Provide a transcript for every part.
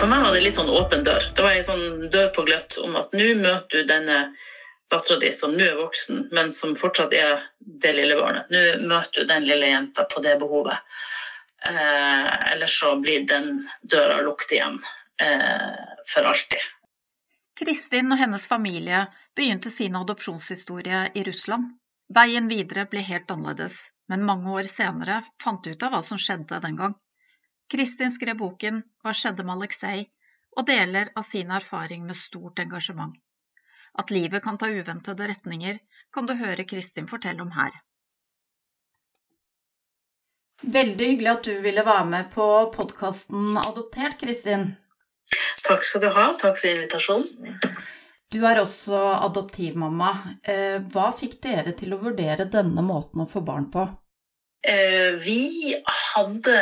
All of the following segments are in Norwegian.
For meg var det litt sånn åpen dør. Det var ei sånn dør på gløtt om at nå møter du denne dattera di som nå er voksen, men som fortsatt er det lille barnet. Nå møter du den lille jenta på det behovet. Eh, ellers så blir den døra lukket igjen eh, for alltid. Kristin og hennes familie begynte sin adopsjonshistorie i Russland. Veien videre ble helt annerledes, men mange år senere fant ut av hva som skjedde den gang. Kristin skrev boken Hva skjedde med Aleksej, og deler av sin erfaring med stort engasjement. At livet kan ta uventede retninger, kan du høre Kristin fortelle om her. Veldig hyggelig at du ville være med på podkasten Adoptert, Kristin. Takk skal du ha. Takk for invitasjonen. Du er også adoptivmamma. Eh, hva fikk dere til å vurdere denne måten å få barn på? Eh, vi hadde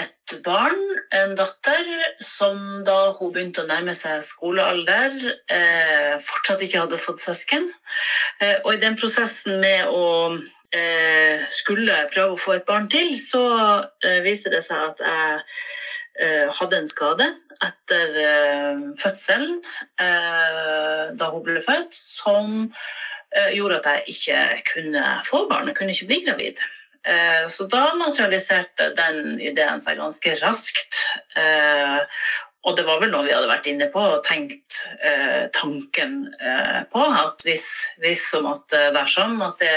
et barn, en datter, som da hun begynte å nærme seg skolealder, eh, fortsatt ikke hadde fått søsken. Eh, og i den prosessen med å skulle prøve å få et barn til, så viste det seg at jeg hadde en skade etter fødselen da hun ble født, som gjorde at jeg ikke kunne få barn. Jeg kunne ikke bli gravid. Eh, så da materialiserte den ideen seg ganske raskt. Eh, og det var vel noe vi hadde vært inne på og tenkt eh, tanken på. At hvis, hvis som at dersom at det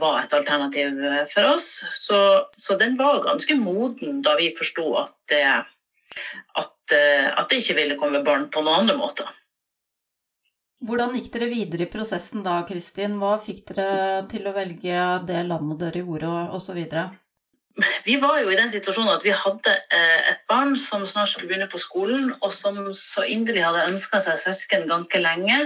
var et alternativ for oss. Så, så, den var ganske moden da vi forsto at at, at det ikke ville komme barn på noen andre måter. Hvordan gikk dere videre i prosessen da, Kristin? Hva fikk dere til å velge det landet dere gjorde, osv.? Vi var jo i den situasjonen at vi hadde eh, et barn som snart skulle begynne på skolen, og som så inderlig hadde ønska seg søsken ganske lenge.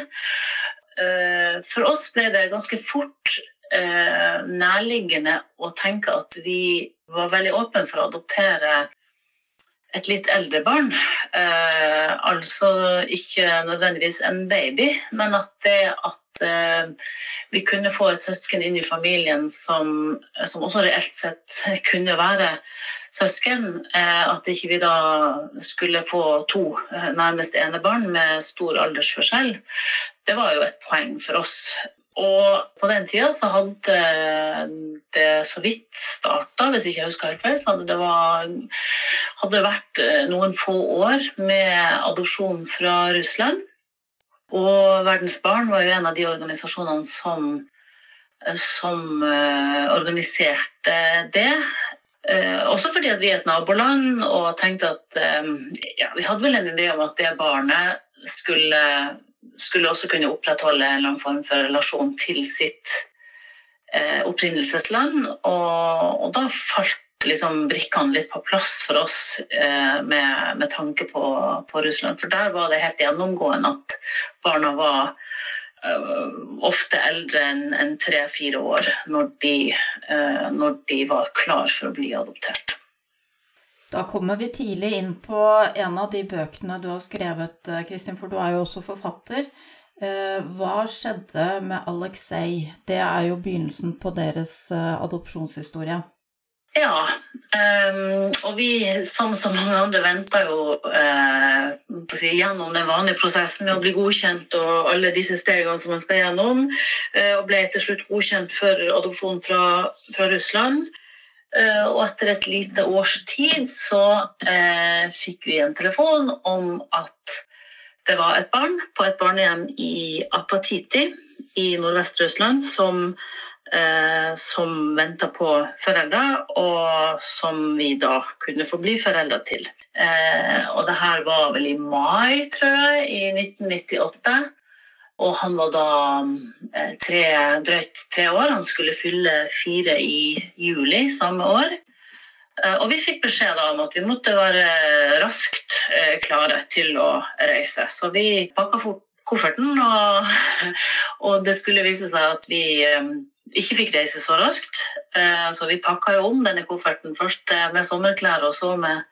Eh, for oss ble det ganske fort eh, nærliggende å tenke at vi var veldig åpne for å adoptere et litt eldre barn. Eh, altså ikke nødvendigvis en baby, men at det at eh, vi kunne få et søsken inn i familien som, som også reelt sett kunne være søsken, eh, at ikke vi da skulle få to eh, nærmest enebarn med stor aldersforskjell, det var jo et poeng for oss. Og på den tida så hadde det så vidt starta, hvis ikke jeg husker helt feil, så hadde det var, hadde vært eh, noen få år med adopsjon fra Russland. Og Verdens Barn var jo en av de organisasjonene som, som uh, organiserte det. Uh, også fordi vi er et naboland og tenkte at ja, Vi hadde vel en idé om at det barnet skulle skulle også kunne opprettholde en lang form for relasjon til sitt eh, opprinnelsesland. Og, og, da falt liksom brikkene litt på plass for oss eh, med, med, tanke på, på, Russland. For der var det helt gjennomgående at barna var eh, ofte eldre enn en tre-fire år når de, eh, når de var klar for å bli adoptert. Da kommer vi tidlig inn på en av de bøkene du har skrevet, eh, Kristin, for du er jo også forfatter. Eh, hva skjedde med Alexei? Det er jo begynnelsen på deres eh, adopsjonshistorie. Ja, um, og vi som så mange andre venter jo gjennom den vanlige prosessen med å bli godkjent og alle disse stegene som man skal gjennom, og ble til slutt godkjent for adopsjon fra, fra Russland. Eh, og etter et lite års tid så eh, fikk vi en telefon om at det var et barn på et barnehjem i Apatiti i Nordvest-Russland som, eh, som venta på foreldre, og som vi da kunne få bli foreldre til. Eh, og det her var vel i mai, tror jeg, i 1998. Og han var da eh, tre, drøyt tre år. Han skulle fylle fire i juli samme år. Eh, og vi fikk beskjed om at vi måtte være raskt eh, klare til å reise. Så vi pakka fort kofferten, og, og, det skulle vise seg at vi, ikke fikk reise så raskt. Så vi pakka jo om denne kofferten først med sommerklær og så med,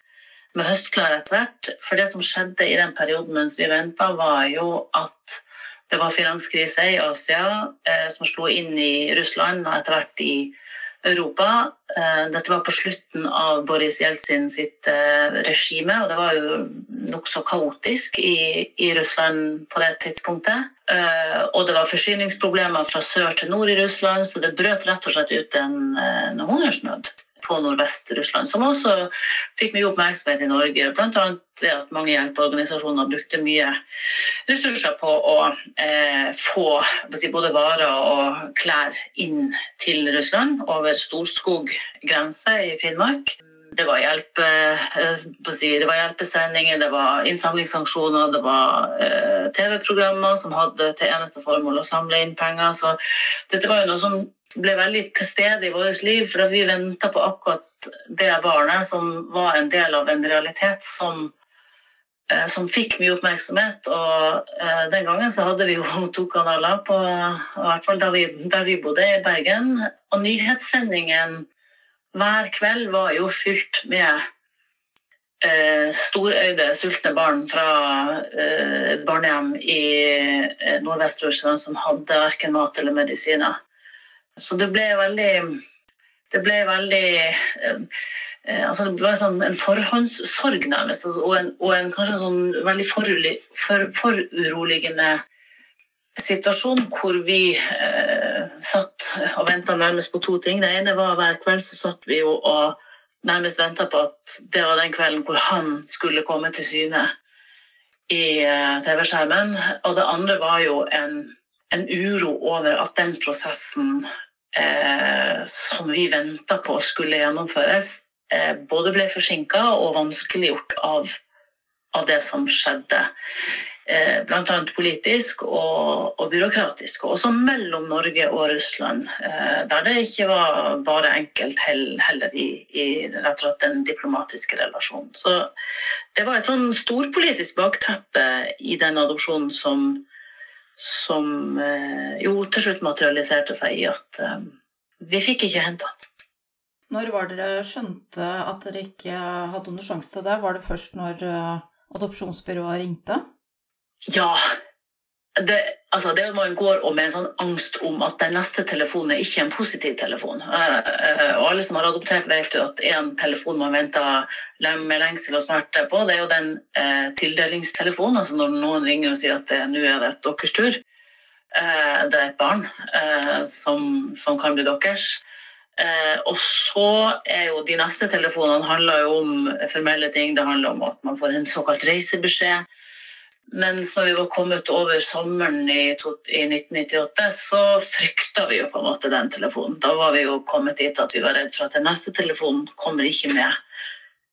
med høstklær etter hvert. For det som skjedde i den perioden mens vi venta, var jo at det var finanskrise i Asia som slo inn i Russland og etter hvert i Europa. Eh, dette var på slutten av Boris Jeltsin sitt eh, regime, og det var jo nokså kaotisk i, i, Russland på det tidspunktet. Eh, og det var forsyningsproblemer fra sør til nord i Russland, så det brøt rett og slett ut en, en hungersnød på Nordvest-Russland, som også fikk mye oppmerksomhet i Norge. Bl.a. ved at mange hjelpeorganisasjoner brukte mye ressurser på å eh, få si, både varer og klær inn til Russland over Storskog grense i Finnmark. Det var, hjelpe, eh, si, det var, hjelpesendinger, det var innsamlingsaksjoner, det var eh, TV-programmer som hadde til eneste formål å samle inn penger. Så dette var jo noe som ble veldig til stede i vårt liv, for vi venta på akkurat det barnet som var en del av en realitet som, eh, som fikk mye oppmerksomhet. Og eh, den gangen så hadde vi jo to kanaler, på, i hvert fall der vi, der vi bodde, i Bergen. Og nyhetssendingen hver kveld var jo fylt med eh, storøyde, sultne barn fra eh, barnehjem i eh, Nordvest-Russland som hadde verken mat eller medisiner. Så det ble veldig Det ble veldig eh, eh, altså Det ble sånn en forhåndssorg, nærmest, altså, og, en, og en, kanskje en sånn veldig foruroligende for, situasjon hvor vi eh, satt og venta nærmest på to ting. Det ene var hver kveld så satt vi jo og nærmest venta på at det var den kvelden hvor han skulle komme til syne i eh, TV-skjermen. Og det andre var jo en, en uro over at den prosessen eh, som vi venta på skulle gjennomføres, eh, både ble forsinka og vanskeliggjort av, av det som skjedde. Eh, Bl.a. politisk og, og, byråkratisk, og også mellom Norge og Russland. Eh, der det ikke var bare enkelt heller i, i rett og slett den diplomatiske relasjonen. Så det var et sånn storpolitisk bakteppe i den adopsjonen som som eh, jo til slutt materialiserte seg i at vi fikk ikke hente den. Når var dere skjønte at dere ikke hadde noen sjanse til det? Var det først når adopsjonsbyrået ringte? Ja. Det, altså det man går med en sånn angst om at den neste telefonen er ikke en positiv telefon. Og alle som har adoptert, vet jo at en telefon man venter med lengsel og smerte på, det er jo den eh, tildelingstelefonen. Altså når noen ringer og sier at nå er det deres tur. Eh, det er et barn eh, som, som kan bli deres. Eh, og så er jo de neste telefonene handler jo om formelle ting. Det handler om at man får en såkalt reisebeskjed. Mens når vi var kommet over sommeren i, i 1998, så frykta vi jo på en måte den telefonen. Da var vi jo kommet dit at vi var redd for at den neste telefonen kommer ikke med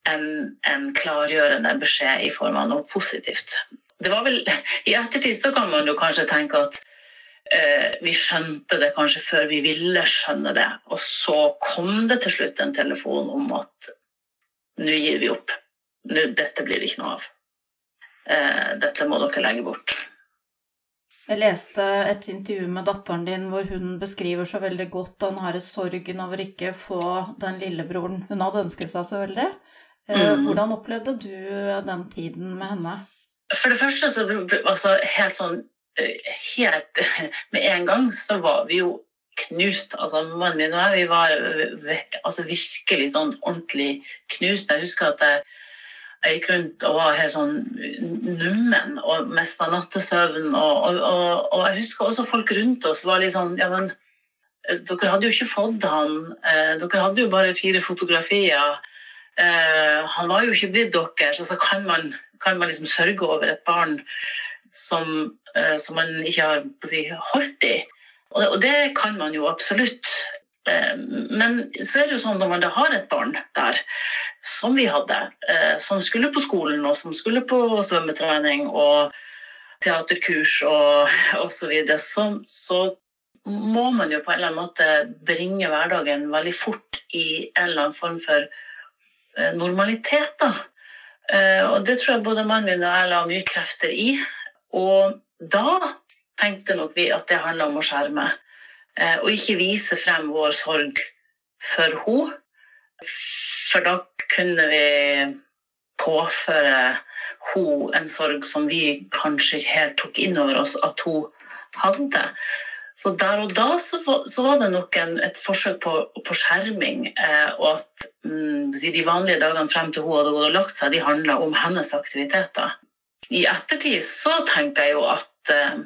en, en klargjørende beskjed i form av noe positivt. Det var vel, I ettertid så kan man jo kanskje tenke at Eh, vi skjønte det kanskje før vi ville skjønne det. Og så kom det til slutt en telefon om at nå gir vi opp. Nå, dette blir det ikke noe av. Eh, dette må dere legge bort. Jeg leste et intervju med datteren din hvor hun beskriver så veldig godt den herre sorgen over ikke å få den lillebroren hun hadde ønsket seg så veldig. Eh, mm. Hvordan opplevde du den tiden med henne? For det første så altså, helt sånn helt Med en gang så var vi jo knust. Altså, mannen min og jeg vi var altså, virkelig sånn ordentlig knust. Jeg husker at jeg, jeg gikk rundt og var helt sånn nummen og mista nattesøvn. Og, og, og, og, jeg husker også folk rundt oss var litt sånn Ja, men dere hadde jo ikke fått han. Eh, dere hadde jo bare fire fotografier. Eh, han var jo ikke blitt deres. Altså, kan man, kan man liksom sørge over et barn som, eh, som man ikke har si, holdt i. Og, det kan man jo absolutt. Eh, men så er det jo sånn når man da har et barn der, som vi hadde, eh, som skulle på skolen, og som skulle på svømmetrening og teaterkurs og osv., så, så så må man jo på en eller annen måte bringe hverdagen veldig fort i en eller annen form for normalitet. da. Og det tror jeg både mannen min og jeg la mye krefter i. Og da tenkte nok vi at det handla om å skjerme. eh, og ikke vise frem vår sorg for henne. For da kunne vi påføre hun en sorg som vi kanskje ikke helt tok inn over oss at hun hadde. Så der og da så, var det nok en, et forsøk på, på skjerming. Eh, og at mm, de vanlige dagene frem til hun hadde gått og lagt seg, de handla om hennes aktiviteter. I ettertid så tenker jeg jo at eh,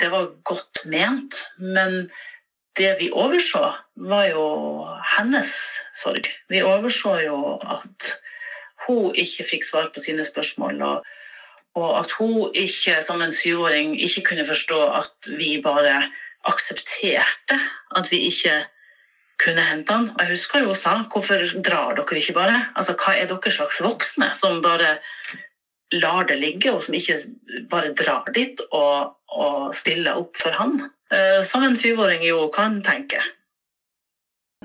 det var godt ment, men det vi overså, var jo hennes sorg. Vi overså jo at hun ikke fikk svar på sine spørsmål. og og at hun ikke som en syvåring ikke kunne forstå at vi bare aksepterte at vi ikke kunne hente han. Jeg husker jo hun sa 'hvorfor drar dere ikke bare'? Altså, Hva er dere slags voksne som bare lar det ligge, og som ikke bare drar dit og, og stiller opp for han? Uh, som en syvåring jo kan tenke.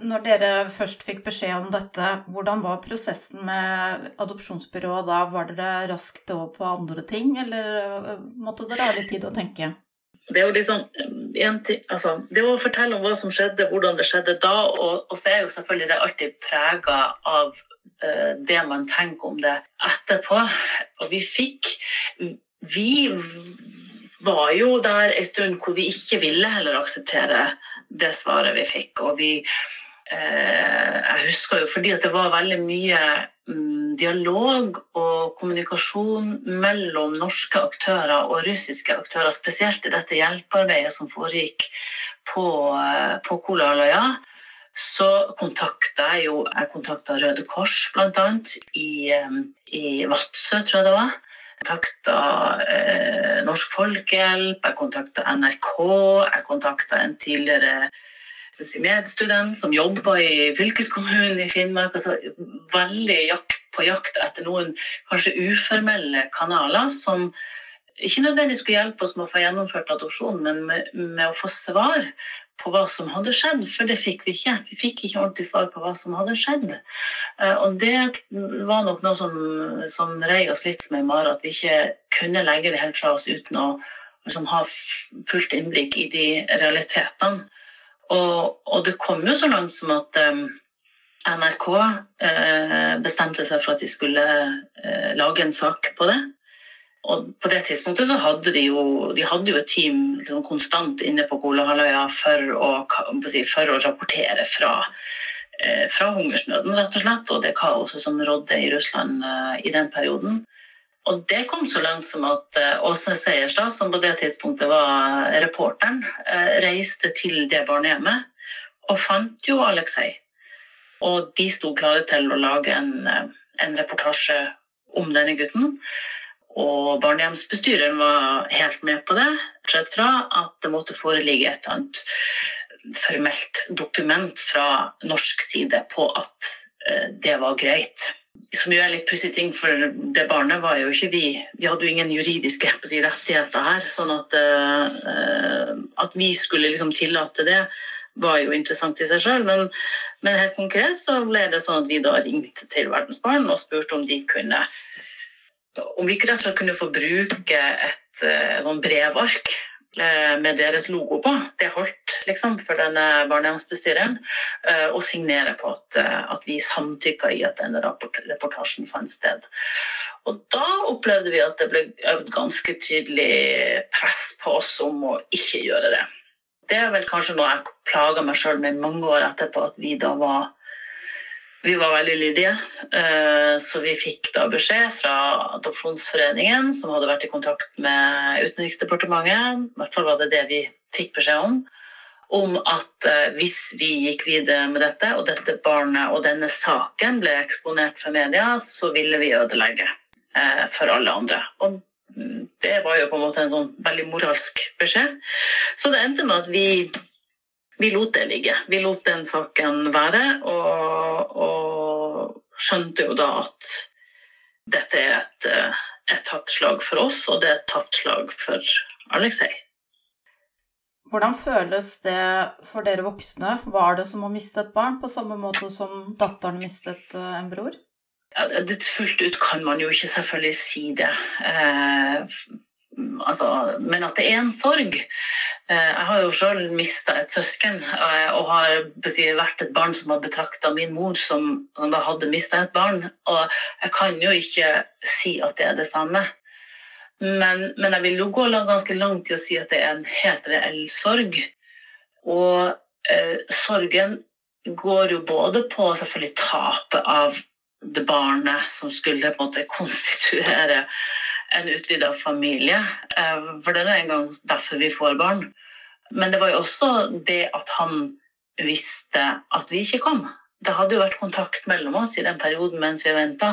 Når dere først fikk beskjed om dette, hvordan var prosessen med adopsjonsbyrået da? Var dere raskt over på andre ting, eller måtte dere ha litt tid å tenke? det er jo liksom altså, Det å fortelle om hva som skjedde, hvordan det skjedde da, og, og så er jo selvfølgelig det alltid prega av uh, det man tenker om det etterpå. Og vi fikk Vi var jo der en stund hvor vi ikke ville heller akseptere det svaret vi fikk. Og vi eh, Jeg husker jo fordi at det var veldig mye um, dialog og kommunikasjon mellom norske aktører og russiske aktører, spesielt i dette hjelpearbeidet som foregikk på, eh, på Kolaløya, så kontakta jeg jo Jeg kontakta Røde Kors, bl.a. I, eh, i Vadsø, tror jeg det var. Kontakta eh, Norsk Folkehjelp, jeg kontakta NRK, jeg kontakta en tidligere medstudent som jobba i fylkeskommunen i Finnmark. Altså, veldig jakt, på jakt etter noen kanskje uformelle kanaler som ikke nødvendigvis skulle hjelpe oss med å få gjennomført adopsjon, men med, med, å få svar på hva som hadde skjedd, for det fikk vi ikke. Vi fikk ikke ordentlig svar på hva som hadde skjedd. Eh, og det var nok noe som, som rei oss litt som ei mare, at vi ikke kunne legge det helt fra oss uten å liksom, ha fullt innblikk i de realitetene. Og, og, det kom jo så langt som at um, NRK uh, bestemte seg for at de skulle uh, lage en sak på det. Og på det tidspunktet så hadde de jo, de hadde jo et team liksom, konstant inne på Kolahalvøya for, for, å rapportere fra, eh, fra hungersnøden, rett og slett, og det kaoset som rådde i Russland i den perioden. Og det kom så langt som at eh, Åse Seierstad, som på det tidspunktet var reporteren, eh, reiste til det barnehjemmet og fant jo Aleksej. Og de sto klare til å lage en, eh, en reportasje om denne gutten. Og barnehjemsbestyreren var helt med på det, bortsett fra at det måtte foreligge et eller annet formelt dokument fra norsk side på at det var greit som jo er litt pussig ting, for det barnet var jo ikke vi Vi hadde jo ingen juridiske rettigheter her. sånn at, uh, at vi skulle liksom tillate det, var jo interessant i seg sjøl. Men, men, helt konkret så ble det sånn at vi da ringte til Verdens Barn og spurte om de kunne om vi ikke rett og slett kunne få bruke et, et sånn brevark Eh, med deres logo på. Det holdt liksom for denne barnehjemsbestyreren og å signere på at, eh, at vi samtykka i at denne reportasjen fant sted. Og da opplevde vi at det ble øvd ganske tydelig press på oss om å ikke gjøre det. Det er vel kanskje noe jeg plaga meg sjøl med mange år etterpå, at vi da var vi var veldig lydige, eh, så vi fikk da beskjed fra Adopsjonsforeningen, som hadde vært i kontakt med Utenriksdepartementet, i hvert fall var det det vi fikk beskjed om, om at eh, hvis vi gikk videre med dette, og dette barnet og denne saken ble eksponert for media, så ville vi ødelegge eh, for alle andre. Og det var jo på en måte en sånn veldig moralsk beskjed. Så det endte med at vi vi lot det ligge. Vi lot den saken være, og, og skjønte jo da at dette er et, et tapt slag for oss, og det er et tapt slag for Alexei. Hvordan føles det for dere voksne? Var det som å miste et barn, på samme måte som datteren mistet eh, en bror? Ja, det, fullt ut kan man jo ikke selvfølgelig si det. Altså, men at det er en sorg. Eh, jeg har jo sjøl mista et søsken eh, og har vært et barn som har betrakta min mor som, som da hadde mista et barn. Og jeg kan jo ikke si at det er det samme. Men, men jeg vil jo gå ganske langt i å si at det er en helt reell sorg. Og eh, sorgen går jo både på selvfølgelig tapet av det barnet som skulle på en måte konstituere en utvida familie. Eh, for det er en gang derfor vi får barn. Men det var jo også det at han visste at vi ikke kom det hadde jo vært kontakt mellom oss i den perioden mens vi venta.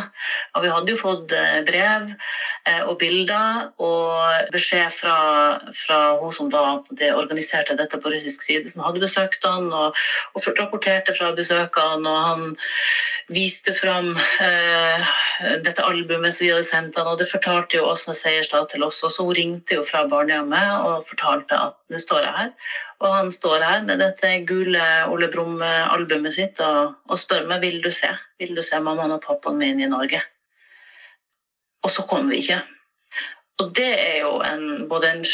Og vi hadde jo fått eh, brev eh, og bilder og beskjed fra, fra hun som da organiserte dette på russisk side, som hadde besøkt han og, og rapporterte fra besøkene. Og han viste fram eh, dette albumet som vi hadde sendt han, og det fortalte jo Åsne Seierstad til oss. Og så hun ringte jo fra barnehjemmet og fortalte at det står jeg her. Og han står her med dette gule Ole Brumm-albumet sitt og, og, spør meg vil du se Vil du se mammaen og pappaen min i Norge. Og så kommer vi ikke. Og det er jo en, både en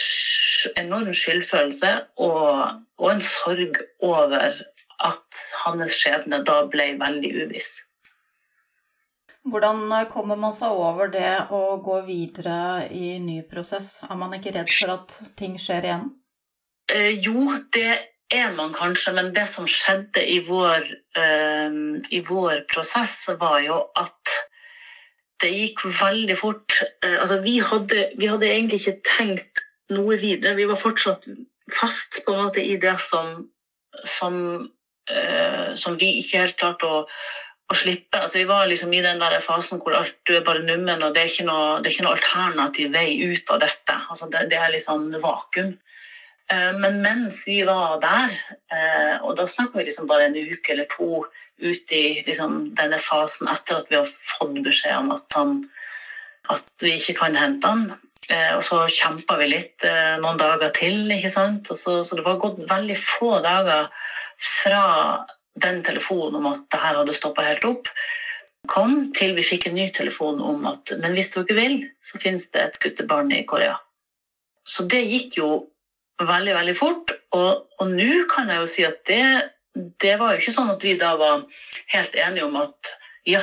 enorm skyldfølelse og, og en sorg over at hans skjebne da ble veldig uviss. Hvordan kommer man seg over det å gå videre i ny prosess? Er man ikke redd for at ting skjer igjen? Eh, jo, det er man kanskje, men det som skjedde i vår, eh, i vår prosess, var jo at det gikk veldig fort. Eh, altså, vi, hadde, vi, hadde, egentlig ikke tenkt noe videre. Vi var fortsatt fast på en måte i det som, som, eh, som vi ikke helt klarte å, å slippe. Altså, vi var liksom i den der fasen hvor alt du er bare nummen, og det er noe, det er ikke noe alternativ vei ut av dette. Altså, det, det er liksom vakuum. Eh, men mens vi var der, eh, og da snakker vi liksom bare en uke eller to ut i liksom denne fasen etter at vi har fått beskjed om at, han, at vi ikke kan hente han. Eh, og så kjempa vi litt noen dager til, ikke sant. Så, så, det var gått veldig få dager fra den telefonen om at det her hadde stoppa helt opp, kom til vi fikk en ny telefon om at men hvis du ikke vil, så finnes det et guttebarn i Korea. Så det gikk jo veldig, veldig fort. Og nå kan jeg jo si at det, det var jo ikke sånn at vi da var helt enige om at ja,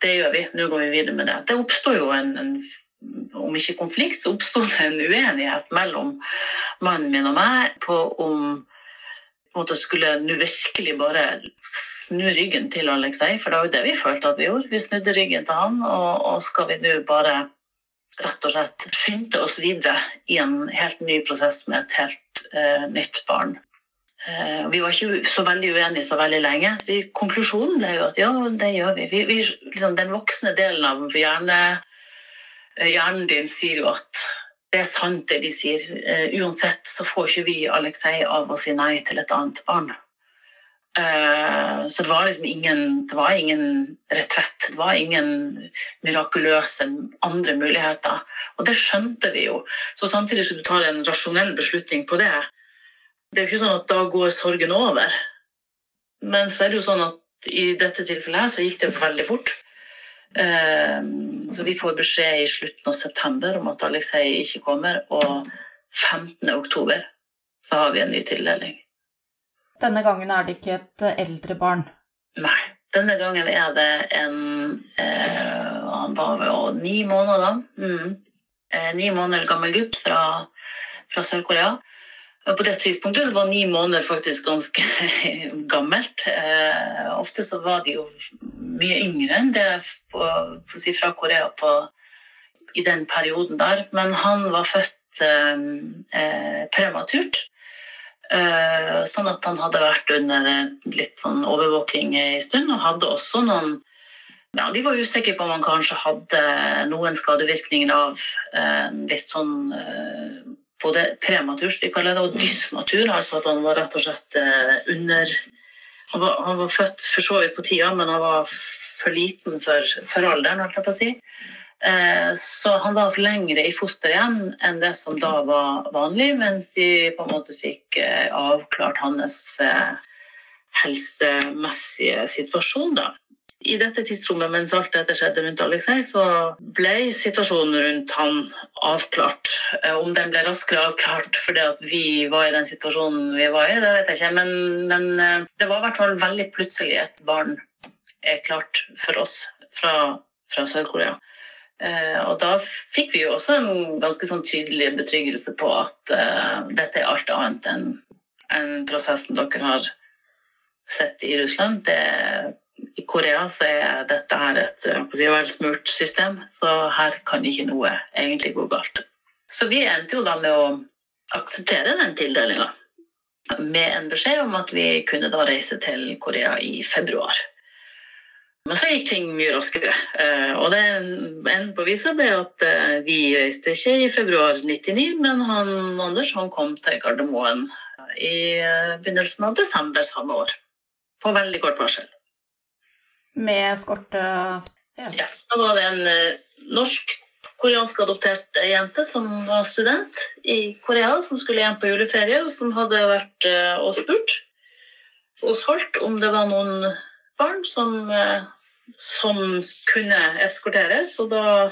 det gjør vi, nå går vi videre med det. Det oppsto jo en, en, om ikke konflikt, så oppsto det en uenighet mellom mannen min og meg på om på en skulle nå virkelig bare snu ryggen til Alexei, for det var jo det vi følte at vi gjorde. Vi snudde ryggen til han, og, og skal vi nå bare rett og slett skyndte oss videre i en helt ny prosess med et helt uh, nytt barn. Uh, vi var ikke så veldig uenige så veldig lenge. Vi, konklusjonen ble jo at ja, det gjør vi. vi, vi liksom, den voksne delen av hjerne, eh, hjernen din sier jo at det er sant, det de sier. Uh, uansett så får ikke vi Alexei av å si nei til et annet barn. Eh, så det var liksom ingen, det var ingen retrett. Det var ingen mirakuløse andre muligheter. Og det skjønte vi jo. Så samtidig som du tar en rasjonell beslutning på det Det er jo ikke sånn at da går sorgen over. Men så er det jo sånn at i dette tilfellet her så gikk det veldig fort. Eh, så vi får beskjed i slutten av september om at Alexei ikke kommer, og 15. oktober så har vi en ny tildeling. Denne gangen er det ikke et eh, eldre barn? Nei. Denne gangen er det en eh, Han var jo ni måneder da. Mm. Eh, ni måneder gammel gutt fra, fra Sør-Korea. På det tidspunktet så var ni måneder faktisk ganske gammelt. Eh, ofte så var de jo mye yngre enn det på, på si fra Korea på, i den perioden der. Men han var født eh, eh prematurt. Eh, sånn at han hadde vært under litt sånn overvåking en stund, og hadde også noen ja, De var usikre på om han kanskje hadde noen skadevirkninger av eh, litt sånn eh, både prematur, vi kaller det, og dysmatur, altså at han var rett og slett under han var, han var født for så vidt på tida, men han var for liten for, for alderen, holdt jeg på å si. Eh, så han var lengre i fosterhjem enn det som da var vanlig, mens de på en måte fikk eh, avklart hans eh, helsemessige situasjon. da. I dette tidsrommet mens alt dette skjedde rundt Alexei, så ble situasjonen rundt han avklart. Om den ble raskere avklart fordi at vi var i den situasjonen vi var i, det vet jeg ikke. Men, men det var i hvert fall veldig plutselig et barn er klart for oss fra, fra Sør-Korea. Eh, og da fikk vi jo også en ganske sånn tydelig betryggelse på at uh, dette er alt annet enn en prosessen dere har sett i Russland. Det, I Korea så er dette her et si, velsmurt system, så her kan ikke noe egentlig gå galt. Så vi endte jo da med å akseptere den tildelinga. Med en beskjed om at vi kunne da reise til Korea i februar. Men så gikk ting mye raskere. Eh, og det enden på visa ble at eh, vi reiste ikke i februar 99, men han Anders han kom til Gardermoen i eh, begynnelsen av desember samme år. På veldig kort varsel. Med eskorte ja. ja. Da var det en norsk-koreansk adoptert jente som var student i Korea, som skulle hjem på juleferie, og som hadde vært og spurt hos Holt om det var noen barn som som kunne eskorteres. Og da,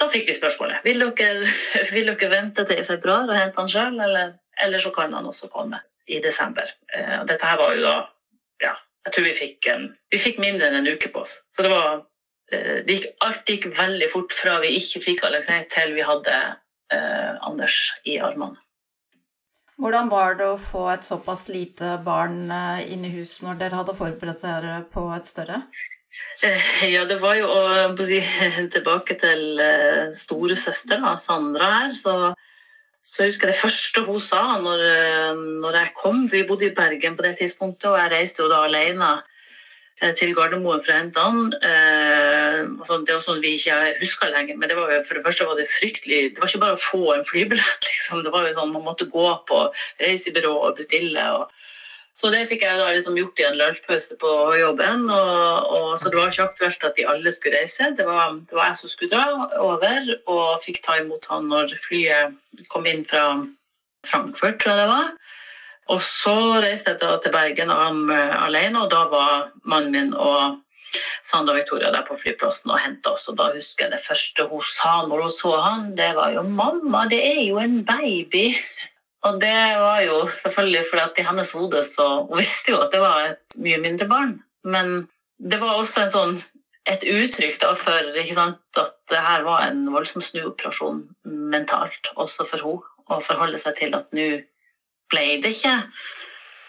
da fikk de spørsmålet vil dere, vil dere vente til i februar og hente han sjøl, eller, eller, så kan han også komme i desember. Eh, dette her var jo da ja, Jeg tror vi fikk, vi fikk mindre enn en uke på oss. Så det var eh, det gikk, Alt gikk veldig fort fra vi ikke fikk Alexei, til vi hadde eh, Anders i armene. Hvordan var det å få et såpass lite barn eh, inn i hus når dere hadde forberedt dere på et større? Eh, ja, det var jo å tilbake til eh, storesøster, Sandra her. Så, så jeg husker det første hun sa når, når, jeg kom. Vi bodde i Bergen på det tidspunktet, og jeg reiste jo da alene til Gardermoen å hente han. Altså, det var sånn vi ikke huska lenger, men det var jo, for det første var det fryktelig Det var ikke bare å få en flybillett, liksom. Det var jo sånn Man måtte gå på reisebyrå og bestille. og så det fikk jeg da liksom gjort i en lunsjpause på jobben. Og, og, så det var ikke aktuelt at de alle skulle reise. Det var, det var, jeg som skulle dra over, og fikk ta imot han når flyet kom inn fra Frankfurt, tror jeg det var. Og så reiste jeg til Bergen alene, og da var mannen min og Sandra Victoria der på flyplassen og henta oss. Og da husker jeg det første hun sa når hun så han, det var jo 'mamma, det er jo en baby'. Og det var jo selvfølgelig fordi at i hennes hode så Hun visste jo at det var et mye mindre barn, men det var også en sånn, et uttrykk da for sant, at det her var en voldsom snuoperasjon mentalt, også for henne, å forholde seg til at nå ble det ikke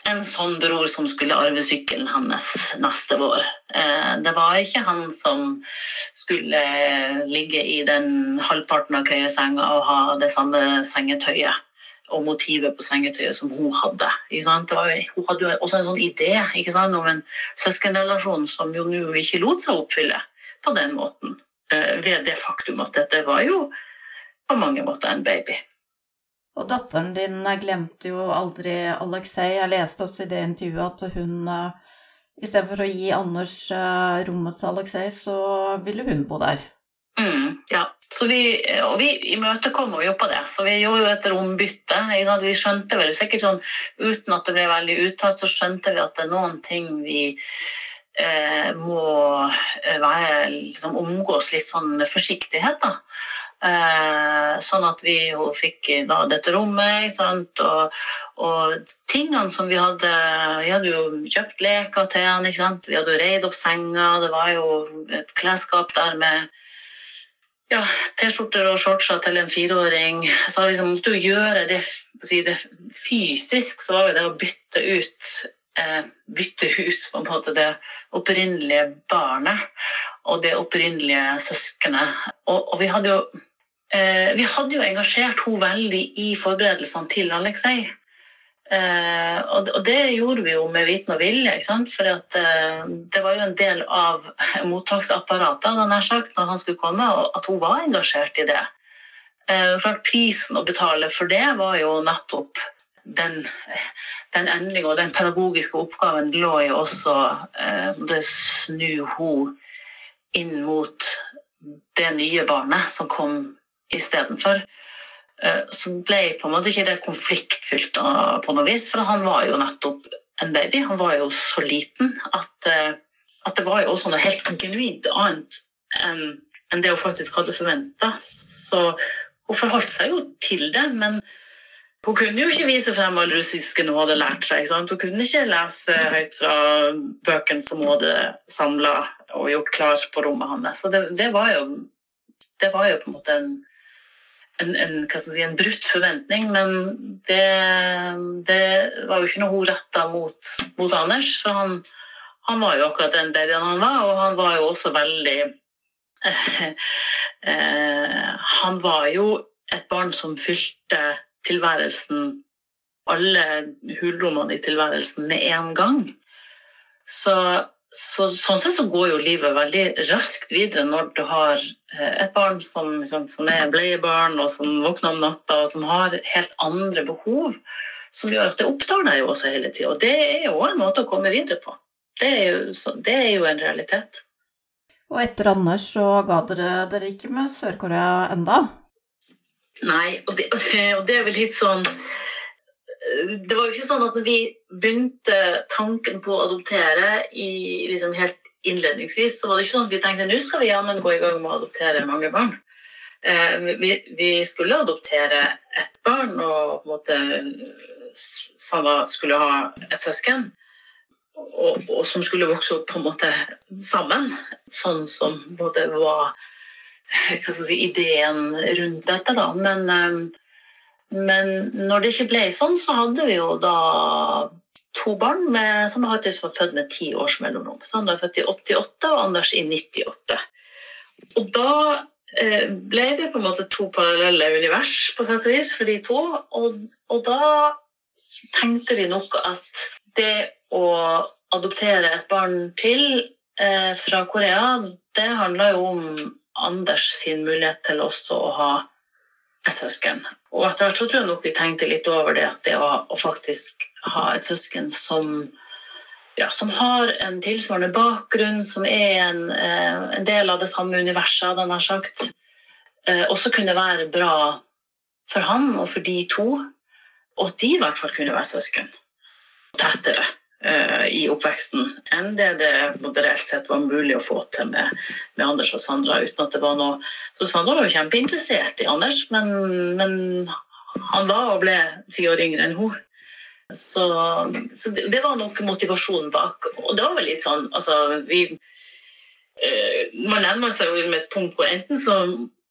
en sånn bror som skulle arve sykkelen hans neste vår. Eh, det var ikke han som skulle ligge i den halvparten av køyesenga og ha det samme sengetøyet og motivet på sengetøyet som hun hadde. Var, hun hadde jo også en sånn idé om en søskenrelasjon som jo nå ikke lot seg oppfylle på den måten. Eh, ved det faktum at dette var jo på mange måter en baby. Og datteren din glemte jo aldri Alexei. Jeg leste også i det intervjuet at hun eh, istedenfor å gi Anders eh, rommet til Alexei, så ville hun bo der. Mm, ja. Vi, og vi imøtekommer jo på det, så vi gjorde jo et rombytte. Vi skjønte vel sikkert sånn, uten at det ble veldig uttalt, så skjønte vi at det er noen ting vi eh, må eh, være, liksom, omgås litt sånn med forsiktighet. da. Eh, sånn at vi jo fikk da dette rommet. Og, og, tingene som vi hadde Vi hadde jo kjøpt leker til han, Vi hadde jo reid opp senga. Det var jo et klesskap der med ja, T-skjorter og shortser til en fireåring. Så liksom, måtte du gjøre det, si det, fysisk, så var jo det å bytte ut eh, bytte ut på en måte det opprinnelige barnet og det opprinnelige søskenet. Og, og vi hadde jo vi hadde jo engasjert henne veldig i forberedelsene til Alexei. Eh, og, det gjorde vi jo med viten og vilje. For eh, det var jo en del av mottaksapparatet sagt, når han skulle komme, at hun var engasjert i det. Eh, klart Prisen å betale for det var jo nettopp den, den endringa og den pedagogiske oppgaven lå jo også eh, det snu hun inn mot det nye barnet som kom istedenfor. Eh, så ble på en måte ikke det konfliktfylt på noe vis, for han var jo nettopp en baby. Han var jo så liten at eh, at det var jo også noe helt genuint annet enn enn det hun faktisk hadde forventa. Så hun forholdt seg jo til det, men hun kunne jo ikke vise frem all russisken hun hadde lært seg. Hun kunne ikke lese høyt fra bøkene som hun hadde samla og gjort klar på rommet hans. Så det, det, var jo, det var jo på en måte en en, en, si, en, brutt forventning, men det, det, var jo ikke noe hun retta mot, mot, Anders. For han, han, var jo akkurat den babyen han var, og han var jo også veldig eh, eh, Han var jo et barn som fylte tilværelsen Alle hulrommene i tilværelsen med en gang. Så så, sånn sett så går jo livet veldig raskt videre når du har et barn som, som er bleiebarn, og som våkner om natta, og som har helt andre behov, som gjør at det opptar deg jo også hele tida. Og det er jo en måte å komme videre på. Det er jo, det er jo en realitet. Og etter Anders så ga dere dere ikke med Sør-Korea enda? Nei, og det, og det, og det er vel litt sånn det var jo ikke sånn at når vi begynte tanken på å adoptere i, liksom helt innledningsvis, så var det ikke sånn at vi tenkte nå skal vi jammen gå i gang med å adoptere mange barn. Eh, vi, vi, skulle adoptere ett barn, og på en måte Sanna skulle ha et søsken. Og, og, som skulle vokse opp på en måte sammen, sånn som både var si, ideen rundt dette. da, Men eh, men når det ikke ble sånn, så hadde vi jo da to barn med, som faktisk var født med ti års mellomrom. han er født i 88 og Anders i 98. Og da eh, ble det på en måte to parallelle univers på sett og vis for de to. Og, og da tenkte vi nok at det å adoptere et barn til eh, fra Korea, det handla jo om Anders sin mulighet til også å ha et søsken. Og etter hvert så tror jeg nok vi tenkte litt over det at det å, å faktisk ha et søsken som, ja, som har en tilsvarende bakgrunn, som er en, eh, en del av det samme universet, hadde han sagt, eh, også kunne være bra for han og for de to. Og at de i hvert fall kunne være søsken. Tettere. Eh, i oppveksten enn det det moderelt sett var mulig å få til med, med, Anders og Sandra. uten at det var noe... Så Sandra var jo kjempeinteressert i Anders, men, men han var og ble ti år yngre enn hun. Så, så det, det, var nok motivasjonen bak. Og det var vel litt sånn altså, vi, eh, Man nærmer seg jo med et punkt hvor enten så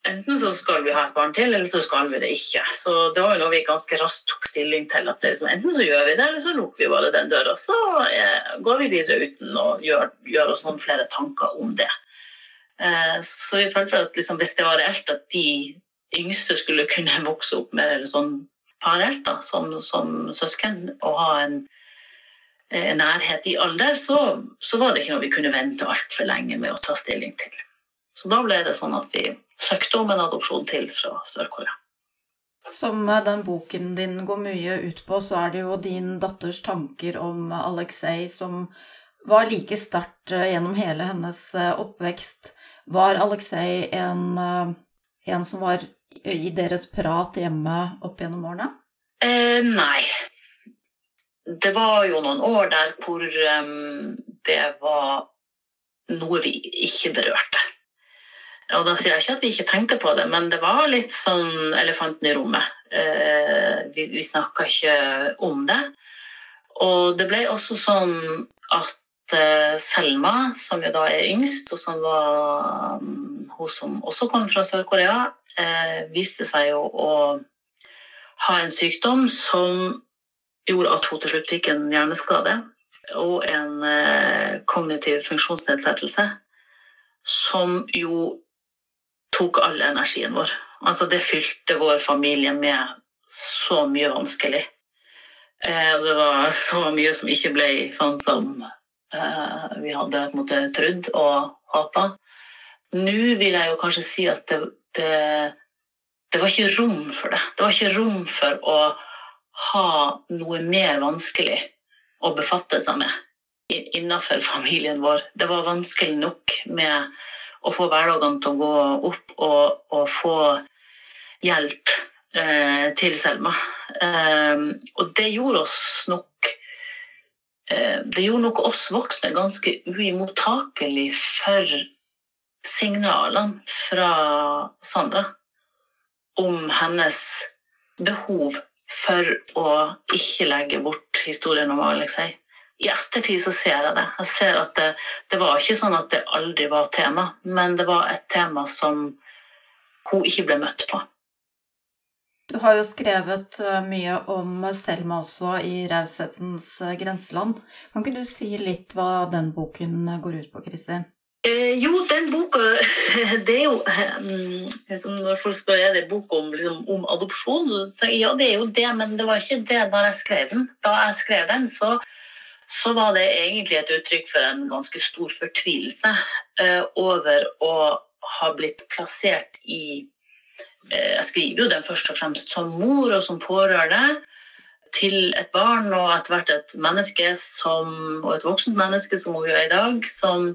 enten så skal vi ha et barn til, eller så skal vi det ikke. Så det var jo noe vi ganske raskt tok stilling til. at liksom, Enten så gjør vi det, eller så lukker vi bare den døra. Så eh, går vi videre uten å gjøre, gjøre, oss noen flere tanker om det. Eh, så vi følte at liksom, hvis det var reelt at de yngste skulle kunne vokse opp mer sånn parallelt da, som, som søsken og ha en, en nærhet i alder, så, så var det ikke noe vi kunne vente altfor lenge med å ta stilling til. Så da ble det sånn at vi søkte om en adopsjon til fra Sør-Korea. Som den boken din går mye ut på, så er det jo din datters tanker om Alexei som var like sterkt eh, gjennom hele hennes eh, oppvekst. Var Alexei en, eh, en som var i deres prat hjemme opp gjennom årene? Eh, nei. Det var jo noen år der hvor um, det var noe vi ikke berørte. Og da sier jeg ikke at vi ikke tenkte på det, men det var litt sånn elefanten i rommet. Eh, vi vi snakka ikke om det. Og det ble også sånn at eh, Selma, som jo da er yngst, og som var um, hun som også kom fra Sør-Korea, viste seg jo å ha en sykdom som gjorde at hun til slutt fikk en hjerneskade og en eh, kognitiv funksjonsnedsettelse som jo tok all energien vår. Altså, det fylte vår familie med så mye vanskelig. Eh, det var så mye som ikke ble sånn som eh, vi hadde på en måte trodd og håpa. Nå vil jeg jo kanskje si at det, det, det var ikke rom for det. Det var ikke rom for å ha noe mer vanskelig å befatte seg med innenfor familien vår. Det var vanskelig nok med å få hverdagene til å gå opp og, og få hjelp eh, til Selma. Eh, og det gjorde oss nok eh, det gjorde nok oss voksne ganske uimottakelig for signalene fra Sandra om hennes behov for å ikke legge bort historien om Alexei. I ettertid så ser jeg det. Jeg ser at det, det var ikke sånn at det aldri var tema, men det var et tema som hun ikke ble møtt på. Du har jo skrevet eh, mye om Selma også i Raushetens eh, grenseland. Kan ikke du si litt hva den boken går ut på, Kristin? Eh, jo, den boka Det er jo eh, Når folk spør er det bok om, liksom, om adopsjon, så ja, det er jo det, men det var ikke det da jeg skrev den. Da jeg skrev den, så, så var det egentlig et uttrykk for en ganske stor fortvilelse eh, over å ha blitt plassert i Eh, jeg skriver jo den først og fremst som mor og som pårørende til et barn og etter hvert et menneske som, og et voksent menneske som hun er i dag, som,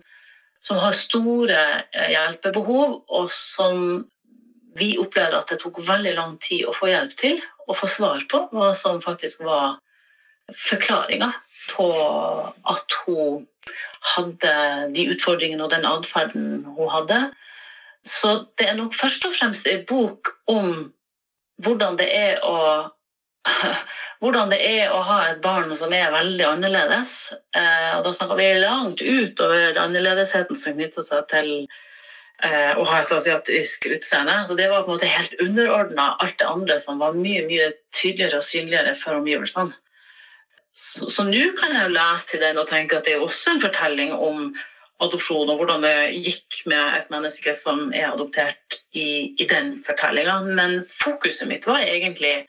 som har store eh, hjelpebehov, og som vi opplevde at det tok veldig lang tid å få hjelp til å få svar på hva som faktisk var forklaringa på at hun hadde de utfordringene og den atferden hun hadde. Så det er nok først og fremst en bok om hvordan det er å hvordan det er å ha et barn som er veldig annerledes. Eh, og da snakker vi langt utover annerledesheten som knytter seg til eh, å ha et asiatisk utseende. Så det var på en måte helt underordna alt det andre som var mye mye tydeligere og synligere for omgivelsene. Så nå kan jeg lese til den og tenke at det er også en fortelling om adopsjon, og hvordan det gikk med et menneske som er adoptert i, i den fortellinga. Men fokuset mitt var egentlig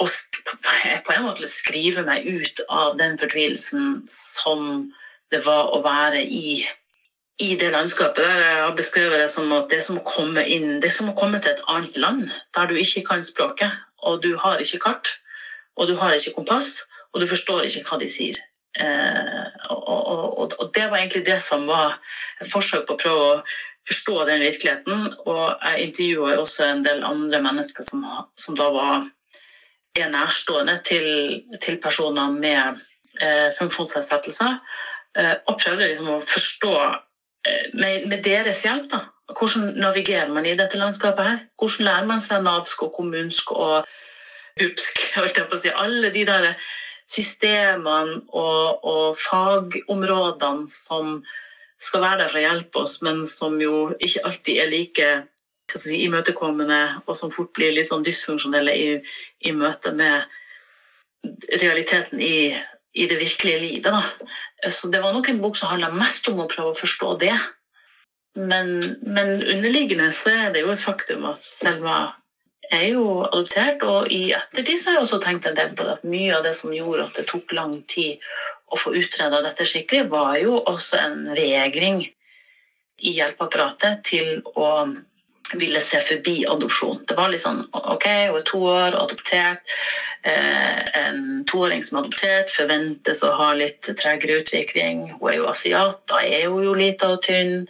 å på en måte skrive meg ut av den fortvilelsen som det var å være i, i det landskapet. der Jeg har beskrevet det som at det er som å komme inn, det er som å komme til et annet land der du ikke kan språket, og du har ikke kart, og du har ikke kompass, og du forstår ikke hva de sier. Eh, og, og, og, det var egentlig det som var et forsøk på å prøve å forstå den virkeligheten. Og jeg intervjua også en del andre mennesker som, som da var er nærstående til, til personer med eh, funksjonsnedsettelser. Eh, og prøvde liksom å forstå eh, med, med, deres hjelp da, hvordan navigerer man i dette landskapet. her? Hvordan lærer man seg navsk og kommunsk og bubsk? Si. Alle de der systemene og, og fagområdene som skal være der for å hjelpe oss, men som jo ikke alltid er like si, imøtekommende, og som fort blir litt sånn dysfunksjonelle i, i møte med realiteten i, i, det virkelige livet. Da. Så det var nok en bok som handla mest om å prøve å forstå det. Men, men underliggende så er det jo et faktum at Selma er jo adoptert, og i ettertid så har jeg også tenkt en del på det at mye av det som gjorde at det tok lang tid å få utreda dette skikkelig, var jo også en vegring i hjelpeapparatet til å ville se forbi adopsjon. Det var litt sånn OK, hun er to år, adoptert. Eh, en toåring som er adoptert, forventes å ha litt tregere utvikling. Hun er jo asiat, da er hun jo lita og tynn.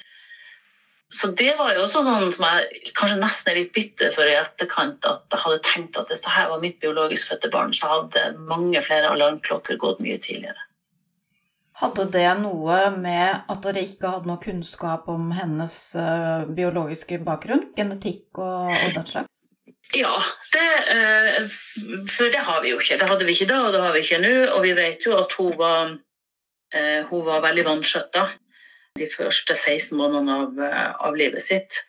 Så det var jo også sånn som jeg kanskje nesten er litt bitter for i etterkant. At jeg hadde tenkt at hvis dette var mitt biologisk fødte barn, så hadde mange flere alarmklokker gått mye tidligere. Hadde det noe med at dere ikke hadde noe kunnskap om hennes uh, biologiske bakgrunn? Genetikk og, og den slags? Ja, det, uh, for det har vi jo ikke. Det hadde vi ikke da, og det har vi ikke nå. Og vi vet jo at hun var, uh, hun var veldig vanskjøtta de første 16 månedene av, eh, av livet sitt.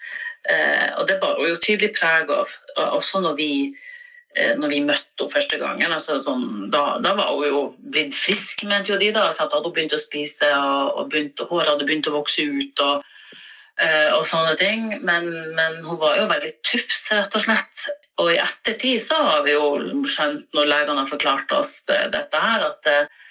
Eh, og det bar hun jo tydelig preg av, også når vi, eh, når vi møtte henne første gangen. Altså, sånn, da, da, var hun jo blitt frisk, mente jo de. da, så hadde hun begynt å spise, og, og begynt, håret hadde begynt å vokse ut. og, eh, og sånne ting, men, men, hun var jo veldig tufs, rett og slett. Og i ettertid så har vi jo skjønt, når legene har forklart oss det, dette her, at eh,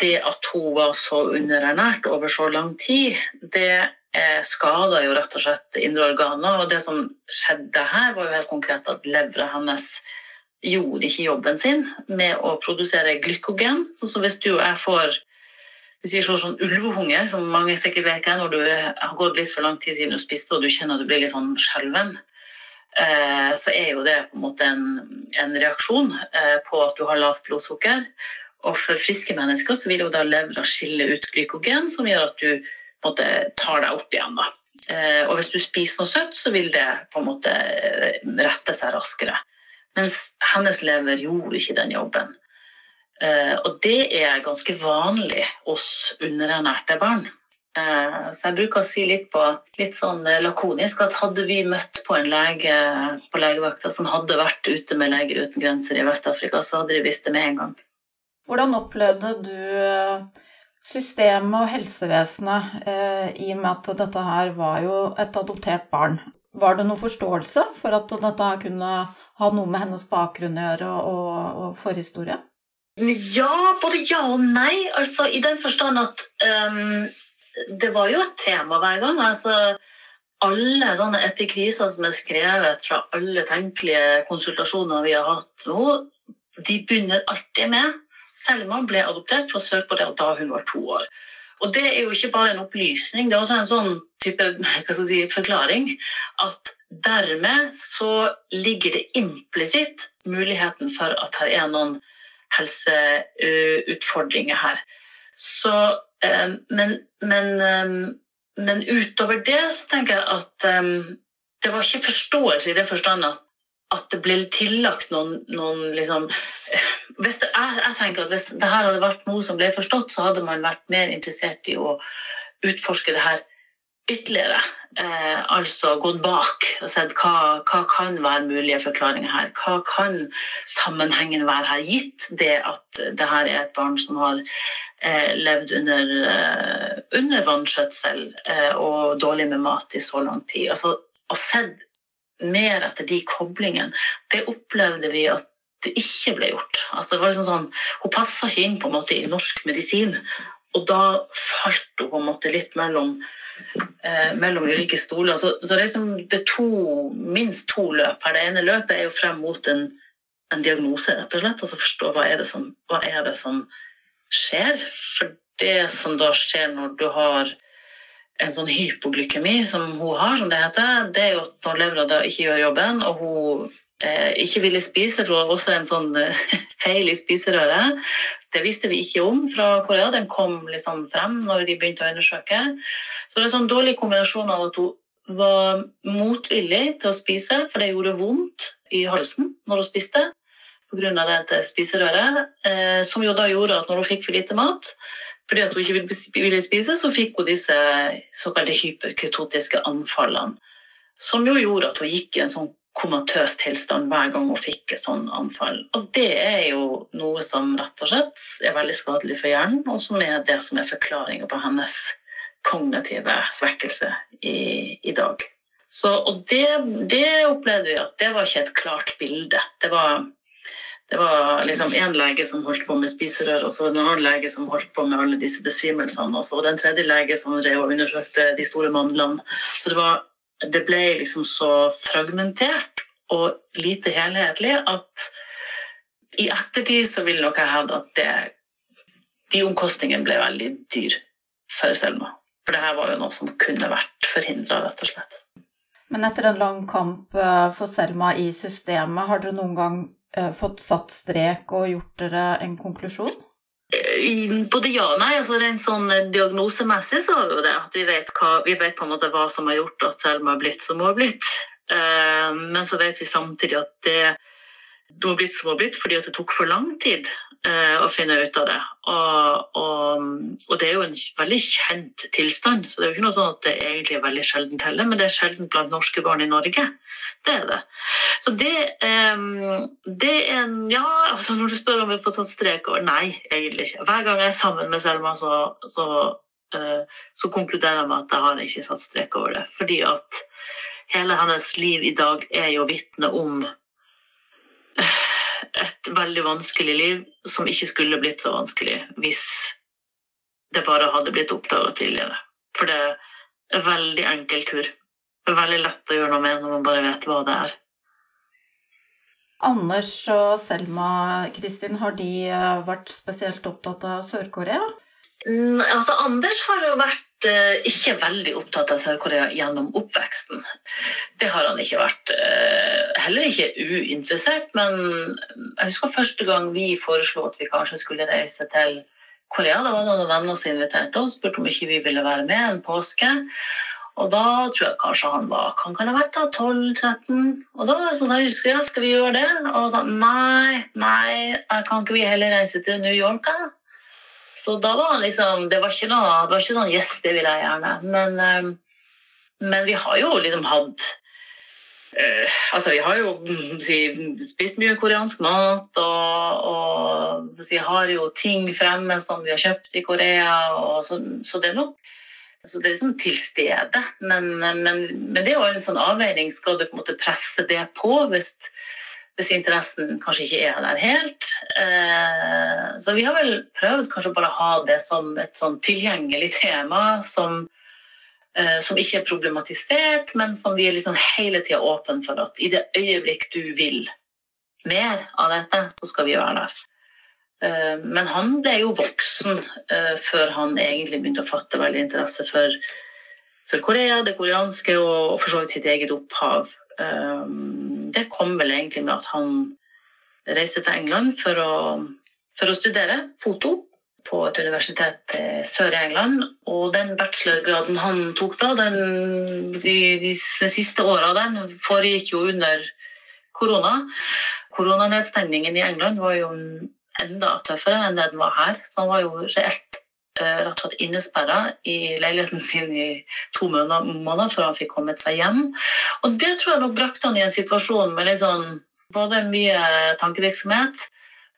det at hun var så underernært over så lang tid, det eh, skada jo rett og slett indre organer. Og det som skjedde her, var jo helt konkret at levra hennes gjorde ikke jobben sin med å produsere glykogen. Sånn som hvis du og jeg får hvis vi får sånn ulvehunger, som mange sikkert vet er, når du har gått litt for lang tid siden du spiste og du kjenner at du blir litt sånn skjelven, eh, så er jo det på en måte en, en reaksjon eh, på at du har lavt blodsukker. Og for friske mennesker så vil jo da levra skille ut glykogen, som gjør at du måte, tar deg opp igjen. da. Eh, og hvis du spiser noe søtt, så vil det på en måte rette seg raskere. Mens hennes lever gjorde ikke den jobben. Eh, og det er ganske vanlig hos underernærte barn. Så jeg bruker å si litt, på, litt sånn lakonisk at hadde vi møtt på en lege på legevakta som hadde vært ute med Leger uten grenser i Vest-Afrika, så hadde de visst det med en gang. Hvordan opplevde du systemet og helsevesenet, eh, i og med at dette her var jo et adoptert barn. Var det noen forståelse for at dette kunne ha noe med hennes bakgrunn å gjøre og, og forhistorie? Ja, både ja og nei. Altså, I den forstand at um, det var jo et tema hver gang. altså alle sånne epikriser som er skrevet fra alle tenkelige konsultasjoner vi har hatt nå, de begynner alltid med Selma ble adoptert fra Sør-Korea da hun var to år. Og det er jo ikke bare en opplysning, det er også en sånn type si, forklaring at dermed så ligger det implisitt muligheten for at det er noen helseutfordringer her. Så, eh, men, men, eh, men, utover det så tenker jeg at eh, det var ikke forståelse i den forstand at, at det ble tillagt noen, noen liksom hvis det, jeg, jeg, tenker at hvis det her hadde vært noe som ble forstått, så hadde man vært mer interessert i å utforske det her ytterligere. Eh, altså gått bak og sett hva, hva kan være mulige forklaringer her. Hva kan sammenhengen være her, gitt det at det her er et barn som har eh, levd under, eh, under vannskjøtsel eh, og dårlig med mat i så lang tid. Altså, å sett mer etter de koblingene, det opplevde vi at det ikke ble gjort. Altså, det var liksom sånn, hun passa ikke inn på en måte i norsk medisin. Og da falt hun på en måte litt mellom, eh, mellom ulike stoler. Så, så det, er liksom, det to, minst to løp her. Det ene løpet er jo frem mot en, en diagnose, rett og slett. Altså forstå hva er, som, hva er det som skjer. For det som da skjer når du har en sånn hypoglykemi som hun har, som det heter, det er jo at når levra ikke gjør jobben, og hun ikke ville spise, for det var også en sånn eh, feil i spiserøret. Det visste vi ikke om fra Korea. Den kom liksom frem når de begynte å undersøke. Så det er en sånn dårlig kombinasjon av at hun var motvillig til å spise, for det gjorde vondt i halsen når hun spiste pga. dette spiserøret, eh, som jo da gjorde at når hun fikk for lite mat, fordi hun ikke ville spise, så fikk hun disse såkalte hyperketotiske anfallene. Som jo gjorde at hun gikk i en sånn komatøs tilstand hver gang hun fikk et sånt anfall. Og det er jo noe som rett og slett er veldig skadelig for hjernen, og som er det som er forklaringa på hennes kognitive svekkelse i, i dag. Så, og det, det, opplevde vi at det var ikke et klart bilde. Det var, det var liksom én lege som holdt på med spiserør, og så en annen lege som holdt på med alle disse besvimelsene, og så den tredje lege som undersøkte de store mandlene. Så det var det ble liksom så fragmentert og lite helhetlig at i ettertid så vil nok jeg hevde at det, de omkostningene ble veldig dyr for Selma. For det her var jo noe som kunne vært forhindra, rett og slett. Men etter en lang kamp eh, for Selma i systemet, har dere noen gang eh, fått satt strek og gjort dere en konklusjon? Både ja og nei. altså Rent sånn eh, diagnosemessig så er jo det at vi vet, hva, vi vet på en måte hva som har gjort at Selma har blitt som hun har blitt. Eh, men så vet vi samtidig at det, hun har blitt som hun har blitt fordi det tok for lang tid Eh, å finne ut av det. Og, og, og, det er jo en veldig kjent tilstand, så det er jo ikke noe sånn at det egentlig er veldig sjeldent heller, men det er sjeldent blant norske barn i Norge. Det er det. Så det, um, det er en Ja, altså når du spør om vi har fått satt strek over Nei, egentlig ikke. Hver gang jeg er sammen med Selma, så, så, uh, så konkluderer jeg med at jeg har ikke satt strek over det. Fordi at hele hennes liv i dag er jo vitne om et veldig vanskelig liv som ikke skulle blitt så vanskelig hvis det bare hadde blitt oppdaga tidligere. For det er en veldig enkel kur. Det er veldig lett å gjøre noe med når man bare vet hva det er. Anders og Selma Kristin, har de eh, vært spesielt opptatt av Sør-Korea? Mm, altså, Anders har jo vært ikke veldig opptatt av Sør-Korea gjennom oppveksten. Det har han ikke vært. Eh, heller ikke uinteressert, men jeg husker første gang vi foreslo at vi kanskje skulle reise til Korea. Da var det noen venner som inviterte oss, spurte om ikke vi ville være med en påske. Og da tror jeg kanskje han var kan kan det ha vært da, 12-13. Og da det sånn, jeg husker, ja, skal vi gjøre det? Og sa nei, nei, kan ikke vi heller reise til New York, da? Så da var han liksom Det var ikke noe, det var ikke sånn Yes, det vil jeg gjerne. Men, eh, men vi har jo liksom hatt uh, Altså, vi har jo mm, si, spist mye koreansk mat, og, og si, har jo ting fremme som vi har kjøpt i Korea, så, så det er nok så det er liksom til stede. Men, men, men det er jo en sånn avveining. Skal du på en måte presse det på hvis hvis interessen kanskje ikke er der helt. Eh, så vi har vel prøvd kanskje bare å ha det som et sånn tilgjengelig tema som, eh, som ikke er problematisert, men som vi er liksom hele tida åpne for at i det øyeblikk du vil mer av dette, så skal vi være der. Eh, men han ble jo voksen før han egentlig begynte å fatte veldig interesse for, for Korea, det koreanske og for så vidt sitt eget opphav. Ehm, det kom vel egentlig med at han reiste til England for å, for å studere foto på et universitet sør i England. Og den bachelorgraden han tok da, den, de, de, siste åra den foregikk jo under korona. Koronanedstengningen i England var jo enda tøffere enn det den var her. Så han var jo reelt rett og slett innesperra i leiligheten sin i to måneder før han fikk kommet seg hjem. Og det tror jeg nok brakte han i en situasjon med liksom både mye tankevirksomhet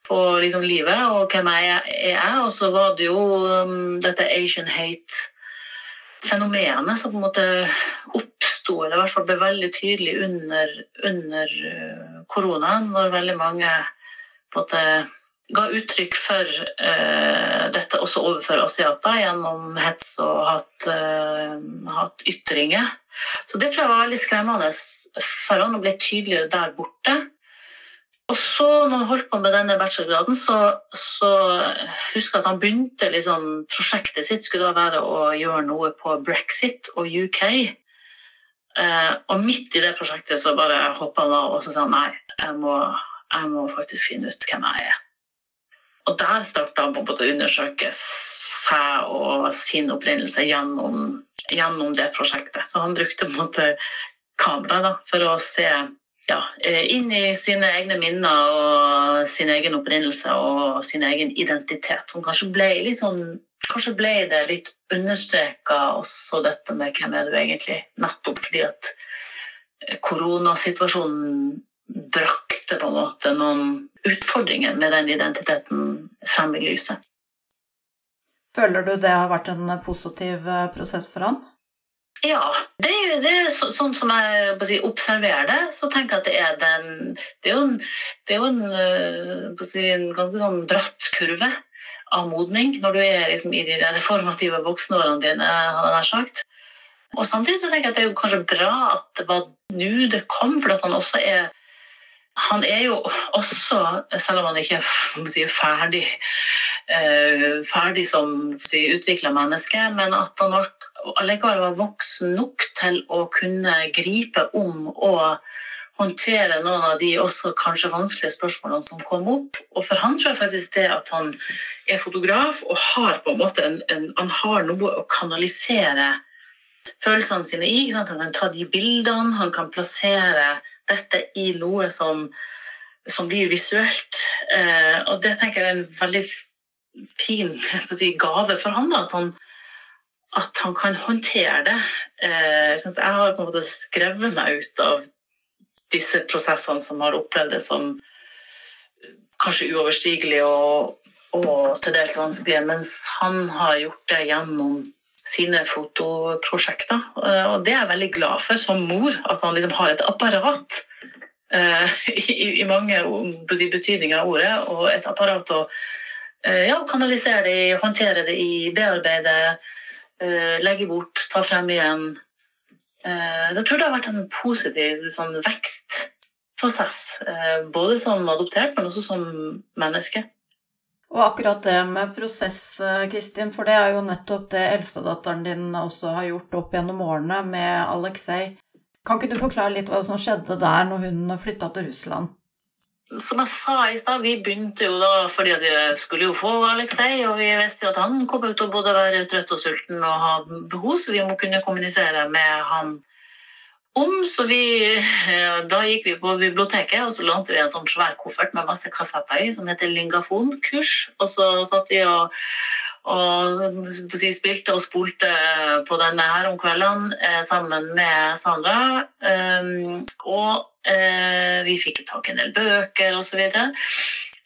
på liksom livet og hvem jeg er, og så var det jo um, dette Asian hate-fenomenet som på en måte oppsto, eller i hvert fall ble veldig tydelig under, under uh, koronaen, når veldig mange på en måte ga uttrykk for uh, dette også overfor asiater gjennom hets og hatt, uh, hatt ytringer. Så det tror jeg var veldig skremmende for han å bli tydeligere der borte. Og så, når han holdt på med denne bachelorgraden, så, så husker jeg at han begynte liksom, Prosjektet sitt skulle da være å gjøre noe på brexit og UK. Uh, og midt i det prosjektet så bare hoppa han av og så sa han nei, jeg må, jeg må faktisk finne ut hvem jeg er. Og der starta på å undersøke seg og sin opprinnelse gjennom, gjennom, det prosjektet. Så han brukte på en måte kamera da, for å se ja, inn i sine egne minner og sin egen opprinnelse og sin egen identitet. Som kanskje ble sånn Kanskje ble det litt understreka også dette med hvem er du egentlig, nettopp fordi at koronasituasjonen brakte på en måte noen utfordringer med den identiteten frem i lyset. Føler du det har vært en positiv eh, prosess for han? Ja, det er, det er så, sånn som jeg si, observerer det, så tenker jeg at det er den Det er jo en, det er jo en, eh, si, en ganske sånn bratt kurve av modning når du er liksom i de reformative voksenårene dine, hadde jeg sagt. Og samtidig så tenker jeg at det er jo kanskje bra at det var nå det kom, for at han også er han er jo også, selv om han ikke er ferdig, uh, ferdig som utvikla menneske, men at han allikevel var voksen nok til å kunne gripe om og håndtere noen av de også kanskje vanskelige spørsmålene som kom opp. Og for han tror jeg faktisk det at han er fotograf og har på en måte en, en, han har noe å kanalisere følelsene sine i. Han kan ta de bildene, han kan plassere dette i noe som, som blir visuelt. Eh, og det tenker jeg er en veldig fin si, gave for han, da, at han, at han kan håndtere det. Eh, sånn jeg har på en måte skrevet meg ut av disse prosessene som har opplevd det som kanskje uoverstigelig og, og til dels vanskelige, mens han har gjort det gjennom sine fotoprosjekter. Eh, og det er jeg veldig glad for som mor, at han liksom har et apparat uh, i, i, mange betydninger av ordet, og et apparat å uh, ja, kanalisere det i, håndtere det i, bearbeide, uh, legge bort, ta frem igjen. jeg tror det har vært en positiv sånn, vekstprosess, både som adoptert, men også som menneske. Og akkurat det med prosess, Kristin, for det er jo nettopp det eldstedatteren din også har gjort opp gjennom årene med Aleksej. Kan ikke du forklare litt hva som skjedde der når hun flytta til Russland? Som jeg sa i stad, vi begynte jo da fordi vi skulle jo få Aleksej, og vi visste jo at han kom til å både være trøtt og sulten og ha behov, så vi må kunne kommunisere med han om. Så vi, da gikk vi på biblioteket, og så lånte vi en sånn svær koffert med masse kassetter i, som heter Lingafon-kurs. Og så satt vi og og si, spilte og spolte på denne her om kveldene eh, sammen med Sandra. Um, og eh, vi fikk tak i en del bøker og så videre.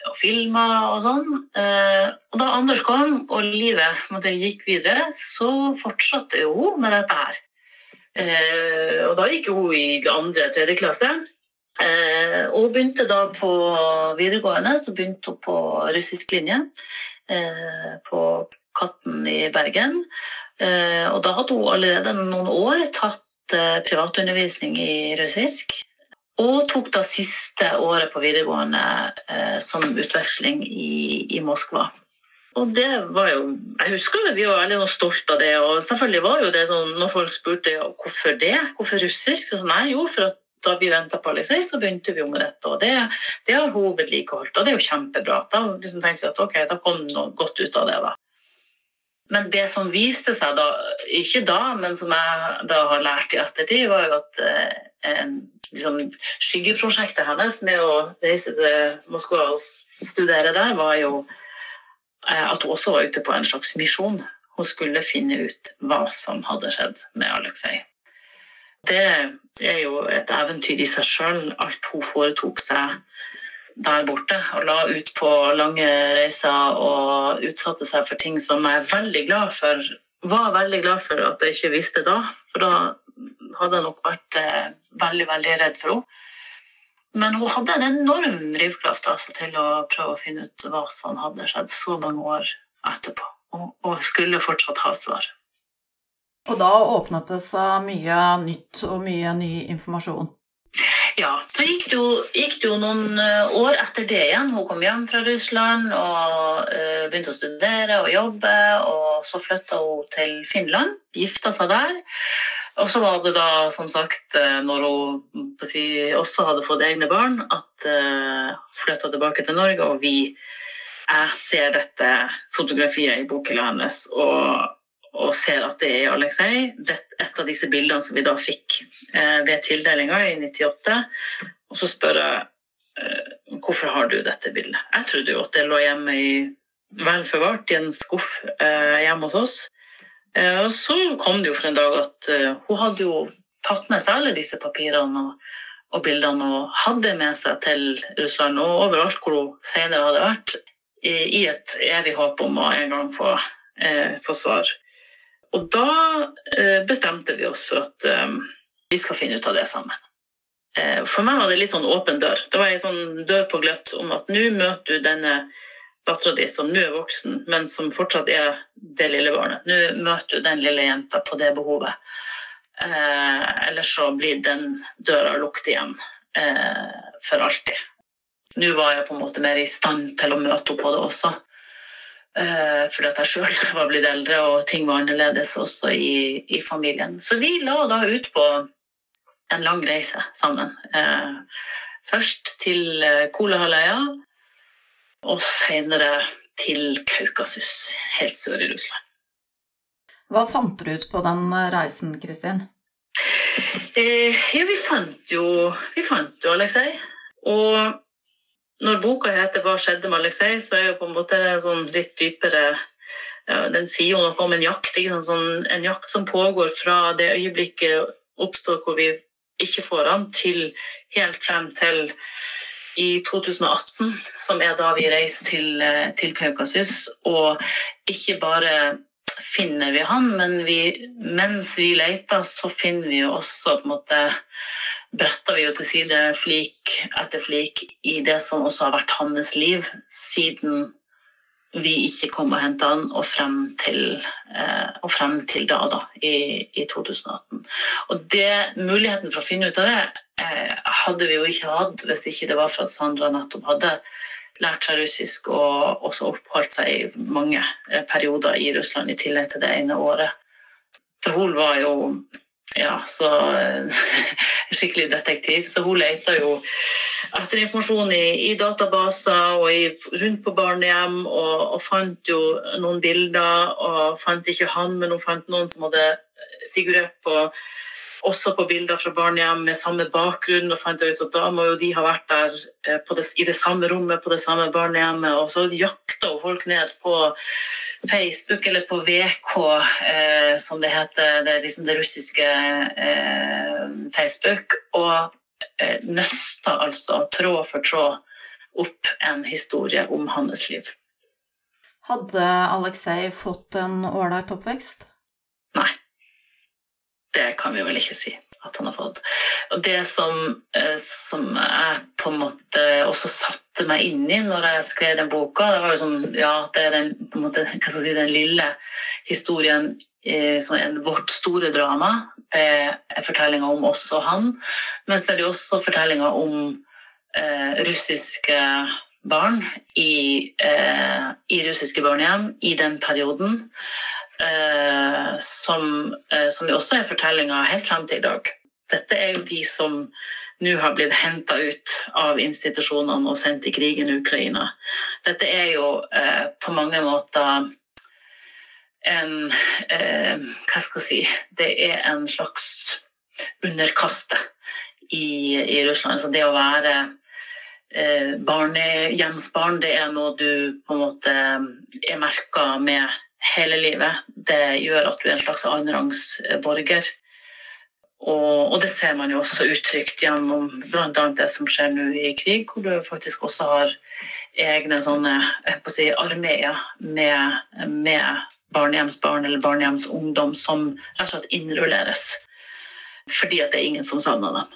Og filmer og sånn. Og da Anders kom og livet gikk videre, så fortsatte hun med dette her. Uh, og da gikk hun i andre-tredje klasse. Eh, og begynte da på videregående så begynte hun på russisk linje. Eh, på Katten i Bergen. Eh, og da hadde hun allerede noen år tatt eh, privatundervisning i russisk. Og tok da siste året på videregående som utveksling i, i Moskva. Og det var jo Jeg husker vi var veldig stolte av det. Og selvfølgelig var jo det sånn når folk spurte ja, hvorfor det, hvorfor russisk, så nei, jo, for at da vi venta på Alexei, så begynte vi jo med dette. Og det, det har hun vedlikeholdt, og det er jo kjempebra. Da liksom tenkte vi at ok, da kom det noe godt ut av det. da. Men det som viste seg da, ikke da, men som jeg da har lært i ettertid, var jo at eh, liksom, skyggeprosjektet hennes med å reise til Moskva og studere der, var jo at hun også var ute på en slags misjon. Hun skulle finne ut hva som hadde skjedd med Aleksej det er jo et eventyr i seg sjøl, alt hun foretok seg der borte. Og la ut på lange reiser og utsatte seg for ting som jeg er veldig glad for. Var veldig glad for at jeg ikke visste da, for da hadde jeg nok vært eh, veldig, veldig redd for henne. Men hun hadde en enorm drivkraft altså, til å prøve å finne ut hva som hadde skjedd så mange år etterpå, og, og skulle fortsatt ha svar. Og da åpnet det seg mye nytt og mye ny informasjon. Ja, så gikk det, jo, gikk det, jo, noen eh, år etter det igjen. Hun kom hjem fra Russland og uh, begynte å studere og jobbe. Og så flytta hun til Finland, gifta seg der. Og så var det da, som sagt, eh, når hun også hadde fått egne barn, at hun flytta tilbake til Norge, og vi Jeg ser dette fotografiet i bokhylla hennes, og og ser at det er Alexei. Et av disse bildene som vi da fikk eh, ved tildelinga i 98. Og så spør jeg eh, hvorfor har du dette bildet. Jeg trodde jo at det lå hjemme i, vel forvart i en skuff eh, hjemme hos oss. Eh, og så kom det jo for en dag at eh, hun hadde jo tatt med seg alle disse papirene og, og bildene og hadde med seg til Russland og overalt hvor hun senere hadde vært, i, et evig håp om å en gang få, eh, få svar. Og da eh, bestemte vi oss for at eh, vi skal finne ut av det sammen. Eh, for meg var det litt sånn åpen dør. Det var ei sånn dør på gløtt om at nå møter du denne dattera di som nå er voksen, men som fortsatt er det lille barnet. Nå møter du den lille jenta på det behovet. Eh, ellers så blir den døra lukket igjen eh, for alltid. Nå var jeg på en måte mer i stand til å møte henne på det også. Eh, fordi at jeg sjøl var blitt eldre, og ting var annerledes også i, i, familien. Så vi la da ut på en lang reise sammen. Uh, først til uh, Kolahalvøya, og senere til Kaukasus, helt sør i Russland. Hva fant du ut på den reisen, Kristin? ja, vi fant jo Vi fant jo Aleksej. Og når boka heter 'Hva skjedde med Aleksej', så er jo på en måte en sånn litt dypere ja, Den sier jo noe om en jakt. Sånn, en jakt som pågår fra det øyeblikket oppstår hvor vi ikke får han, til helt frem til i 2018, som er da vi reiser til, til Kaukasus. Og ikke bare finner vi han, men vi, mens vi leter, så finner vi jo også på en måte bretter vi jo til side flik etter flik i det som også har vært hans liv siden vi ikke kom og henta han, og frem til, eh, og frem til da, da i, i, 2018. Og det, muligheten for å finne ut av det eh, hadde vi jo ikke hatt hvis ikke det var for at Sandra nettopp hadde lært seg russisk og også oppholdt seg i mange eh, perioder i Russland i tillegg til det ene året. For hun var jo ja, så skikkelig detektiv, så hun leita jo etter informasjon i, i databaser og i, rundt på barnehjem, og, og, fant jo noen bilder, og fant ikke han, men hun fant noen som hadde figurert på også på bilder fra barnehjem med samme bakgrunn, og fant ut at da må jo de ha vært der eh, det, i det samme rommet på det samme barnehjemmet. Og så jakta folk ned på Facebook eller på VK, eh, som det heter, det, liksom det russiske eh, Facebook, og eh, nøsta altså tråd for tråd opp en historie om hans liv. Hadde Aleksej fått en ålreit oppvekst? Nei det kan vi vel ikke si at han har fått. Og det som, eh, som jeg på en måte også satte meg inn i når jeg skrev den boka, det var sånn, ja, det er den, måte, si, den lille historien eh, som er vårt store drama. Det er fortellinga om oss og han. Men så er det også fortellinga om eh, russiske barn i, eh, i russiske barnehjem i den perioden. Eh, som, eh, som også er fortellinga helt frem til i dag. Dette er jo de som nå har blitt henta ut av institusjonene og sendt i krigen i Ukraina. Dette er jo eh, på mange måter en eh, Hva skal jeg si Det er en slags underkaste i, i Russland. Så det å være eh, barnehjemsbarn, det er noe du på en måte er merka med hele livet. Det gjør at du er en slags annenrangs borger. Og, og, det ser man jo også uttrykt gjennom bl.a. det som skjer nå i krig, hvor du faktisk også har egne sånne si, armeer med, med barnehjemsbarn eller barnehjemsungdom som rett og slett innrulleres. Fordi at det er ingen som savner dem.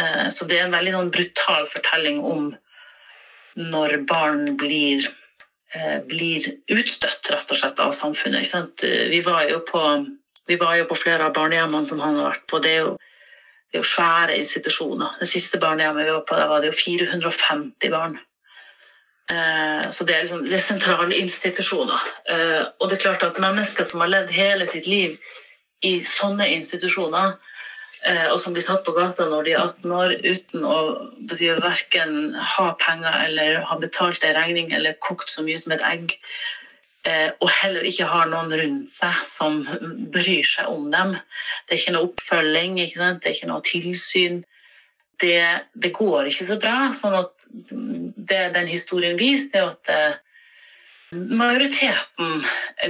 Eh, så det er en veldig sånn brutal fortelling om når barn blir blir utstøtt rett og slett av samfunnet. Eh, vi var, på, vi var, jo på, flere av barnehjemmene som han har vært på. Det er jo, det er jo svære institusjoner. Det siste barnehjemmet vi var på, der var det jo 450 barn. Eh, så det er, liksom, det er sentrale institusjoner. Og det er klart at mennesker som har levd hele sitt liv i sånne institusjoner, Eh, og som blir satt på gata når de er 18 år uten å si, verken ha penger eller ha betalt en regning eller kokt så mye som et egg, eh, og heller ikke har noen rundt seg som bryr seg om dem. Det er ikke noe oppfølging, ikke det er ikke noe tilsyn. Det, det, går ikke så bra. sånn at det den historien viser, er at eh, Majoriteten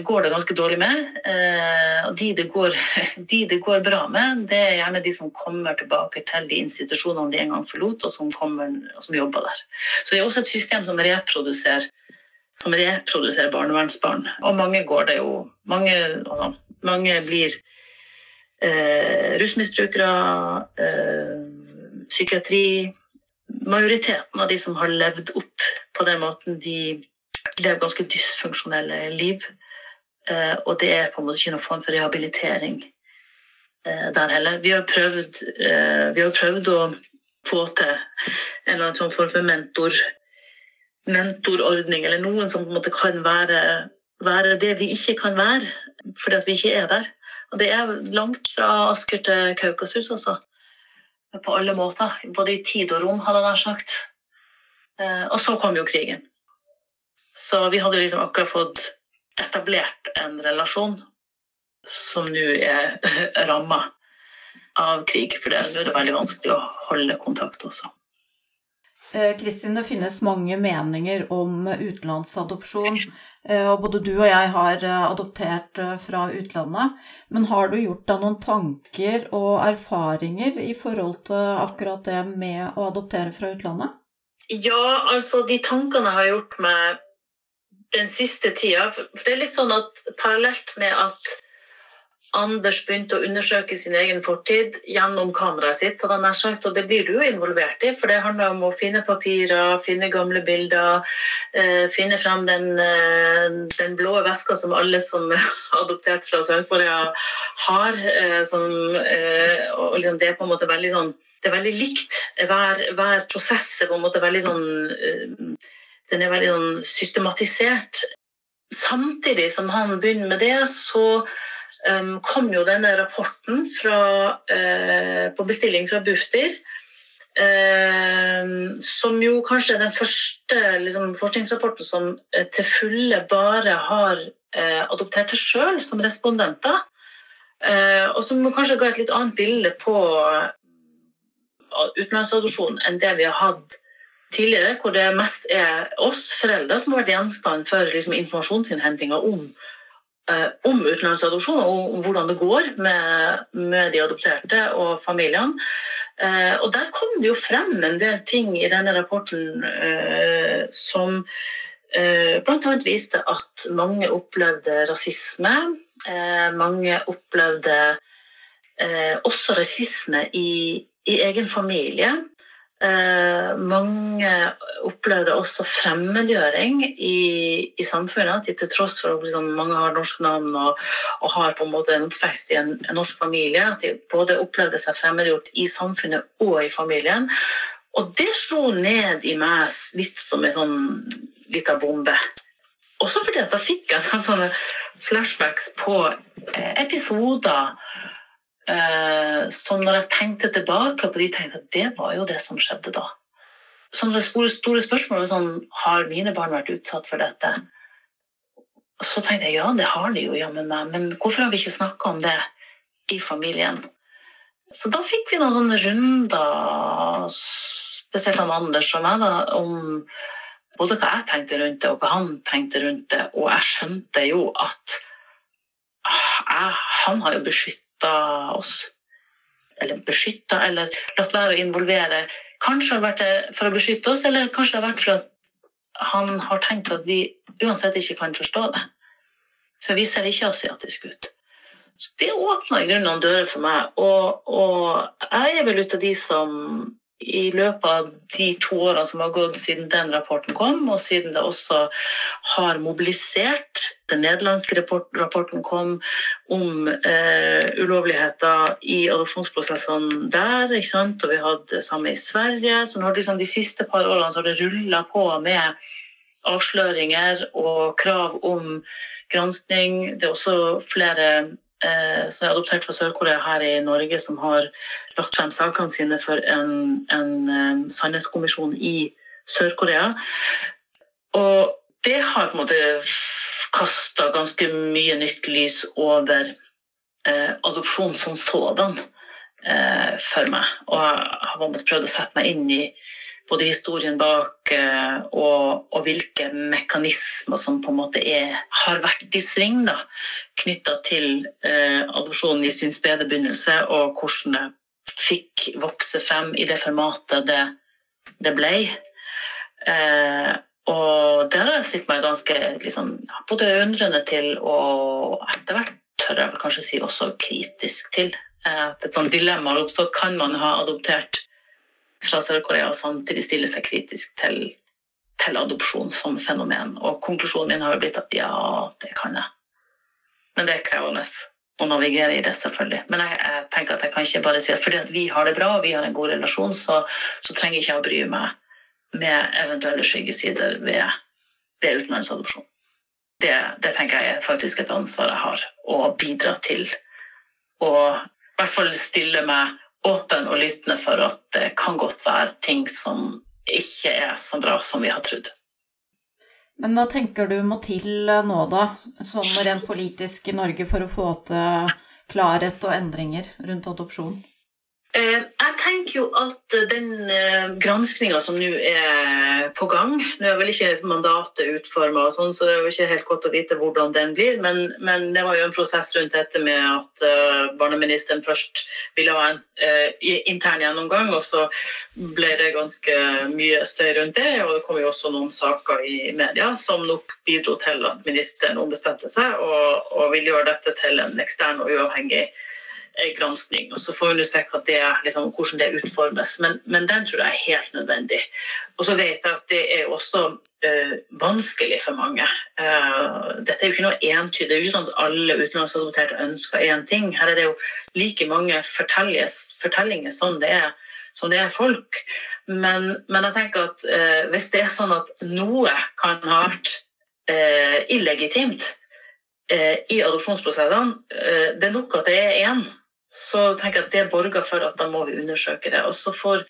går det ganske dårlig med. Eh, og de det, går, de det, går, bra med, det er gjerne de som kommer tilbake til de institusjonene de en gang forlot, og som, kommer, og som jobber der. Så det er også et system som reproduserer, som reproduserer barnevernsbarn. Og mange går det jo Mange, altså, mange blir eh, rusmisbrukere, eh, psykiatri Majoriteten av de som har levd opp på den måten de lever ganske dysfunksjonelle liv. Eh, og det er på en måte ikke noen form for rehabilitering eh, der heller. Vi har prøvd, eh, vi har prøvd å få til en eller annen form for mentor, mentorordning, eller noen som på en måte kan være, være det vi ikke kan være, fordi vi ikke er der. Og det er langt fra Asker til Kaukasus, altså. På alle måter. Både i tid og rom, hadde jeg nær sagt. Og så kom jo krigen. Så vi hadde liksom akkurat fått etablert en relasjon som nå er ramma av krig, for det er veldig vanskelig å holde kontakt også. Eh, Kristin, det finnes mange meninger om utenlandsadopsjon. Eh, og både du og jeg har eh, adoptert fra utlandet. Men har du gjort deg noen tanker og erfaringer i forhold til akkurat det med å adoptere fra utlandet? Ja, altså de tankene jeg har gjort meg den siste tida. For det er litt sånn at parallelt med at Anders begynte å undersøke sin egen fortid gjennom kameraet sitt, han sagt, og det blir du jo involvert i, for det handler om å finne papirer, finne gamle bilder, eh, finne frem den, eh, den, blå veska som alle som er adoptert fra Sør-Korea har. Eh, som, eh, og liksom det er på en måte veldig sånn det er veldig likt. Hver, hver prosess er på en måte veldig sånn den er veldig sånn systematisert. Samtidig som han begynner med det, så um, kom jo denne rapporten fra, uh, på bestilling fra Bufdir. Uh, som jo kanskje er den første liksom, forskningsrapporten som uh, til fulle bare har adoptert seg sjøl som respondenter. og som kanskje ga et litt annet bilde på utenlandsadopsjon enn det vi har hatt tidligere, hvor det mest er oss foreldre som har vært gjenstand for liksom, informasjonsinnhentinga om, eh, om utenlandsadopsjon og om hvordan det går med, med de adopterte og familiene. Eh, og der kom det jo frem en del ting i denne rapporten eh, som eh, bl.a. viste at mange opplevde rasisme. Eh, mange opplevde eh, også rasisme i, i egen familie. Eh, mange opplevde også fremmedgjøring i, i, samfunnet. At til tross for at liksom, mange har norsk navn og, og, har på en måte en oppvekst i en, en, norsk familie, at de både opplevde seg fremmedgjort i samfunnet og i familien. Og det slo ned i meg litt som en sånn lita bombe. Også fordi at da fikk jeg noen sånne flashbacks på eh, episoder som når jeg tenkte tilbake på de, tenkte at det var jo det som skjedde da. Så det store, store spørsmålet var sånn Har mine barn vært utsatt for dette? Så tenkte jeg ja, det har de jo jammen meg, men hvorfor har vi ikke snakka om det i familien? Så da fikk vi noen sånne runder, spesielt han Anders og meg, da, om både hva jeg tenkte rundt det, og hva han tenkte rundt det. Og jeg skjønte jo at ah, jeg, han har jo beskyttet beskytta oss. Eller beskytta, eller latt være å involvere. Kanskje har det vært for å beskytte oss, eller kanskje det har vært for at han har tenkt at vi uansett ikke kan forstå det. For vi ser ikke asiatisk ut. Så det åpna i grunnen noen dører for meg. Og, og jeg er vel ut av de som i løpet av de to årene som har gått siden den rapporten kom, og siden det også har mobilisert Den nederlandske rapporten kom om eh, ulovligheter i adopsjonsprosessene der. Og vi hadde det samme i Sverige. Så nå, liksom, de siste par årene har det rulla på med avsløringer og krav om granskning. Det er også flere som er adoptert fra Sør-Korea her i Norge, som har lagt frem sakene sine for en, en um, sannhetskommisjon i Sør-Korea. Og det har på en måte kasta ganske mye nytt lys over eh, adopsjon som sådan eh, for meg. Og jeg har prøvd å sette meg inn i både historien bak eh, og, og, hvilke mekanismer som på en måte er, har vært i sving knytta til eh, adopsjonen i sin spede begynnelse, og hvordan det fikk vokse frem i det formatet det, det ble. Eh, og det har jeg stilt meg ganske liksom, både undrende til og etter hvert tør jeg vel kanskje si også kritisk til. Eh, et sånt dilemma har oppstått. Kan man ha adoptert fra Sør-Korea og samtidig stille seg kritisk til, til, adopsjon som fenomen. Og konklusjonen min har jo blitt at ja, det kan jeg. Men det er krevende å navigere i det, selvfølgelig. Men jeg, jeg, tenker at jeg kan ikke bare si at fordi at vi har det bra og vi har en god relasjon, så, så trenger jeg ikke å bry meg med eventuelle skyggesider ved, ved utenlandsadopsjon. Det, det tenker jeg er faktisk et ansvar jeg har, å bidra til. Og i hvert fall stille meg åpen og lyttende for at det kan godt være ting som ikke er så bra som vi har trodd. Men hva tenker du må til nå, da, sånn rent politisk i Norge, for å få til klarhet og endringer rundt adopsjon? Eh, jeg tenker jo at den granskinga som nå er på gang Nå er vel ikke mandatet utforma, sånn, så det er jo ikke helt godt å vite hvordan den blir. Men, men, det var jo en prosess rundt dette med at barneministeren først ville ha en intern gjennomgang, og så ble det ganske mye støy rundt det. Og det kom jo også noen saker i media som nok bidro til at ministeren ombestemte seg og, og vil gjøre dette til en ekstern og uavhengig granskning. og Så får vi se det, liksom, hvordan det utformes, men, men, den tror jeg er helt nødvendig. Og så vet jeg at det er også uh, vanskelig for mange. Uh, dette er jo ikke noe entydig. Det er jo ikke sånn at alle utenlandsadopterte ønsker én ting. Her er det jo like mange fortellinger som det er som det er folk. Men, men jeg tenker at eh, hvis det er sånn at noe kan ha vært eh, illegitimt eh, i adopsjonsprosessene, eh, det er nok at det er én, så tenker jeg at det borger for at da må vi undersøke det. Og så får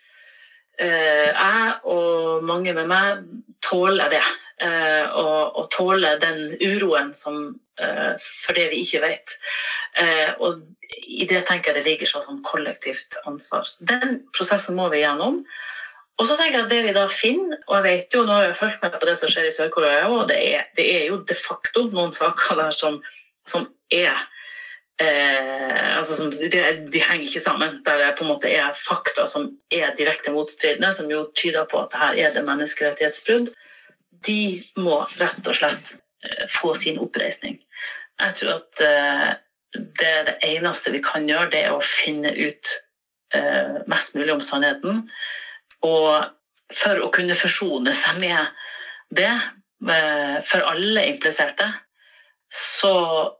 eh, jeg og mange med meg tåle det. Eh, og, og, tåle den uroen som, eh, for det vi ikke vet. Eh, og i det tenker jeg det ligger sånn kollektivt ansvar. Den prosessen må vi gjennom. Og så tenker jeg at det vi da finner, og jeg vet jo, nå har jeg fulgt med på det som skjer i Sør-Korea, og det det er, jo de facto noen saker der som, som er eh, altså som, de, de, henger ikke sammen. Der det på en måte er fakta som er direkte motstridende, som jo tyder på at her er det menneskerettighetsbrudd. De må rett og slett eh, få sin oppreisning. Jeg tror at eh, det, det eneste vi kan gjøre, det er å finne ut eh, mest mulig om sannheten og for å kunne forsone seg med det, eh, for alle impliserte, så,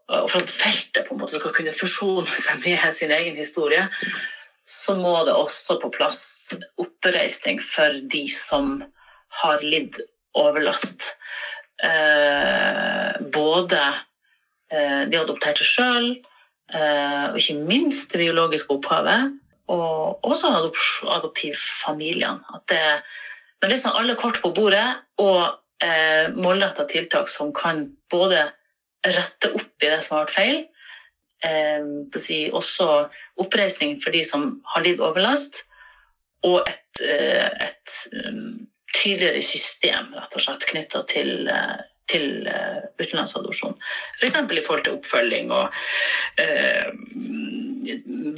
og for at feltet på en måte skal kunne forsone seg med sin egen historie, så må det også på plass oppreisning for de som har lidd overlast. Eh, både eh, de adopterte sjøl, eh, og ikke minst det biologiske opphavet, og også adoptivfamiliene. At det, det er liksom alle kort på bordet og eh, målretta tiltak som kan både rette opp i det som har vært feil, eh, si, også oppreisning for de som har lidd overlast, og et, eh, et um, tydeligere system rett og slett knytta til eh, til utenlandsadopsjon. F.eks. i forhold til oppfølging og uh,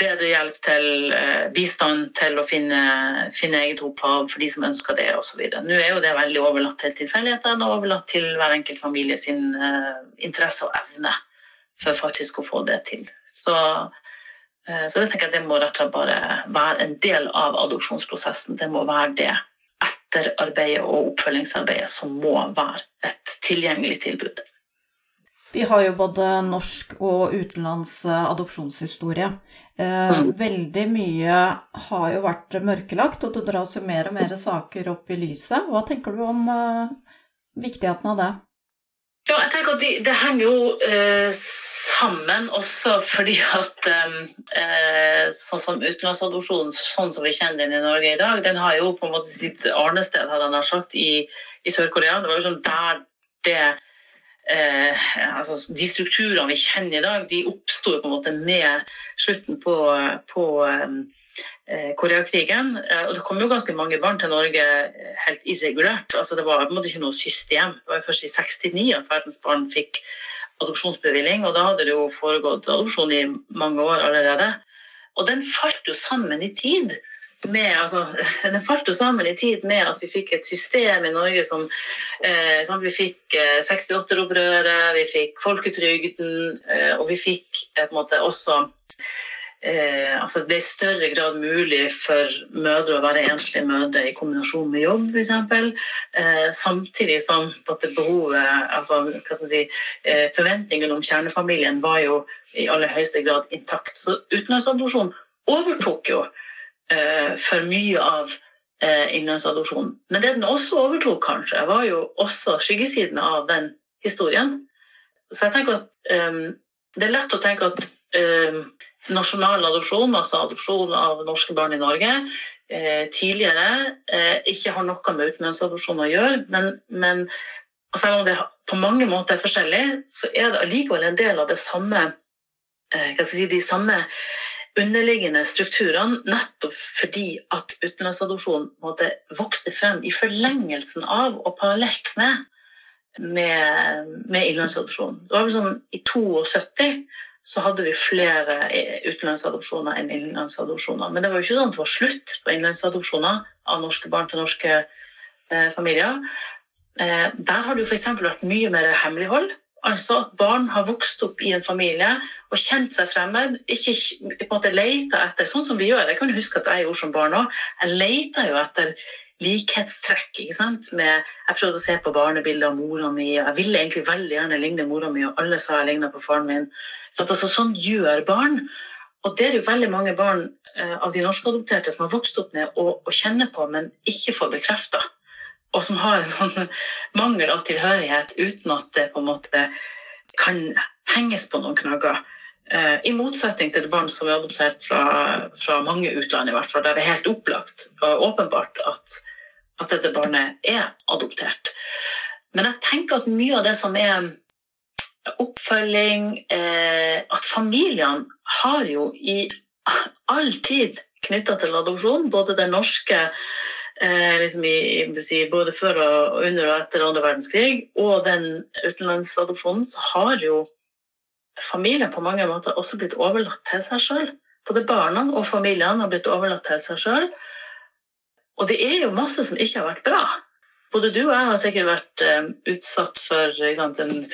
bedre hjelp til uh, bistand til å finne, finne, eget opphav for de som ønsker det osv. Nå er jo det veldig overlatt til tilfeldighetene og overlatt til hver enkelt familie sin interesse og evne for faktisk å få det til. Så, så det tenker jeg det må rett og slett bare være en del av adopsjonsprosessen. Det må være det etterarbeidet og oppfølgingsarbeidet som må være et tilgjengelig tilbud. Vi har jo både norsk og utenlands adopsjonshistorie. Eh, mm. Veldig mye har jo vært mørkelagt, og det dras jo mer og mer saker opp i lyset. Hva tenker du om eh, viktigheten av det? Ja, jeg tenker at de, Det henger jo eh, sammen også fordi at eh, sånn som utenlandsadopsjon, sånn som vi kjenner den i Norge i dag, den har jo på en måte sitt arnested hadde han sagt, i, i Sør-Korea. Det var jo sånn der det eh, altså De strukturene vi kjenner i dag, de oppsto på en måte med slutten på, på um, Eh, Koreakrigen. Eh, og det kom jo ganske mange barn til Norge eh, helt irregulært. Altså det var på en måte ikke noe system. Det var først i 69 at verdens barn fikk adopsjonsbevilling, og da hadde det jo foregått adopsjon i mange år allerede. Og den falt jo sammen i tid. Med, altså, den falt jo sammen i tid med at vi fikk et system i Norge som, eh, som Vi fikk eh, 68-opprøret, vi fikk folketrygden, eh, og vi fikk på en måte også Eh, altså det ble i større grad mulig for mødre å være enslige mødre i kombinasjon med jobb, f.eks. Eh, samtidig som behovet, altså, si, eh, Forventningen om kjernefamilien var jo i aller høyeste grad intakt. Så utenlandsadopsjon overtok jo eh, for mye av eh, innlandsadopsjon. Men det den også overtok, kanskje, var jo også skyggesiden av den historien. Så jeg tenker at eh, det er lett å tenke at um, nasjonal adopsjon, altså adopsjon av norske barn i Norge, eh, tidligere eh, ikke har noe med utenlandsadopsjon å gjøre. Men, men selv om det på mange måter er forskjellig, så er det allikevel en del av det samme, eh, si, de samme underliggende strukturene, nettopp fordi at utenlandsadopsjon måtte vokste frem i forlengelsen av og parallelt med med, med innlandsadopsjon. Det var vel sånn I 72 så hadde vi flere utenlandsadopsjoner enn innenlandsadopsjoner. Men det var jo ikke sånn at det var slutt på innenlandsadopsjoner av norske barn til norske eh, familier. Eh, der har det jo f.eks. vært mye mer hemmelighold. Altså at barn har vokst opp i en familie og kjent seg fremmed. Ikke på en måte leita etter, sånn som vi gjør. Jeg kan huske at jeg gjorde som barn òg. Jeg leita jo etter likhetstrekk. ikke sant? Med, jeg prøvde å se på barnebilder av mora mi, og jeg ville egentlig veldig gjerne ligne mora mi, og alle sa jeg ligna på faren min. Så at, altså, sånn gjør barn. Og det er jo veldig mange barn eh, av de norskadopterte som har vokst opp med å, kjenne på, men ikke får bekrefta. Og som har en sånn mangel av tilhørighet uten at det på en måte kan henges på noen knagger. Eh, I motsetning til barn som er adoptert fra, fra mange utland, i hvert fall, der det er helt opplagt og åpenbart at, at dette barnet er adoptert. Men jeg tenker at mye av det som er oppfølging eh, At familiene har jo i all tid knytta til adopsjon, både den norske liksom i, i, både før og under og etter andre verdenskrig, og den utenlandsadopsjonen, så har jo familien på mange måter også blitt overlatt til seg sjøl. Både barna og familiene har blitt overlatt til seg sjøl. Og det er jo masse som ikke har vært bra. Både du og jeg har sikkert vært um, utsatt for sant, en,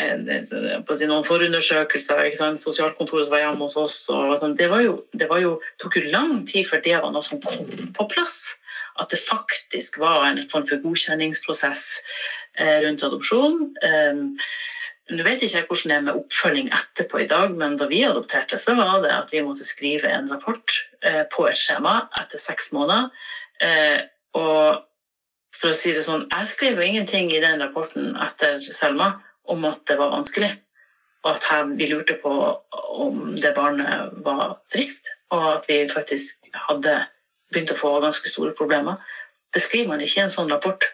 en, en, noen forundersøkelser. Sosialkontoret som var hjemme hos oss. Og, sånn. det, var jo, det var jo, tok jo lang tid før det var noe som kom på plass. At det faktisk var en form for godkjenningsprosess eh, rundt adopsjon. Um, nå vet ikke jeg hvordan det er med oppfølging etterpå i dag, men da vi adopterte, så var det at vi måtte skrive en rapport eh, på et skjema etter seks måneder. Eh, og for å si det sånn, jeg skrev jo ingenting i den rapporten etter Selma om at det var vanskelig, og at vi lurte på om det barnet var friskt, og at vi faktisk hadde begynt å få ganske store problemer. Det skriver man ikke i en sånn rapport.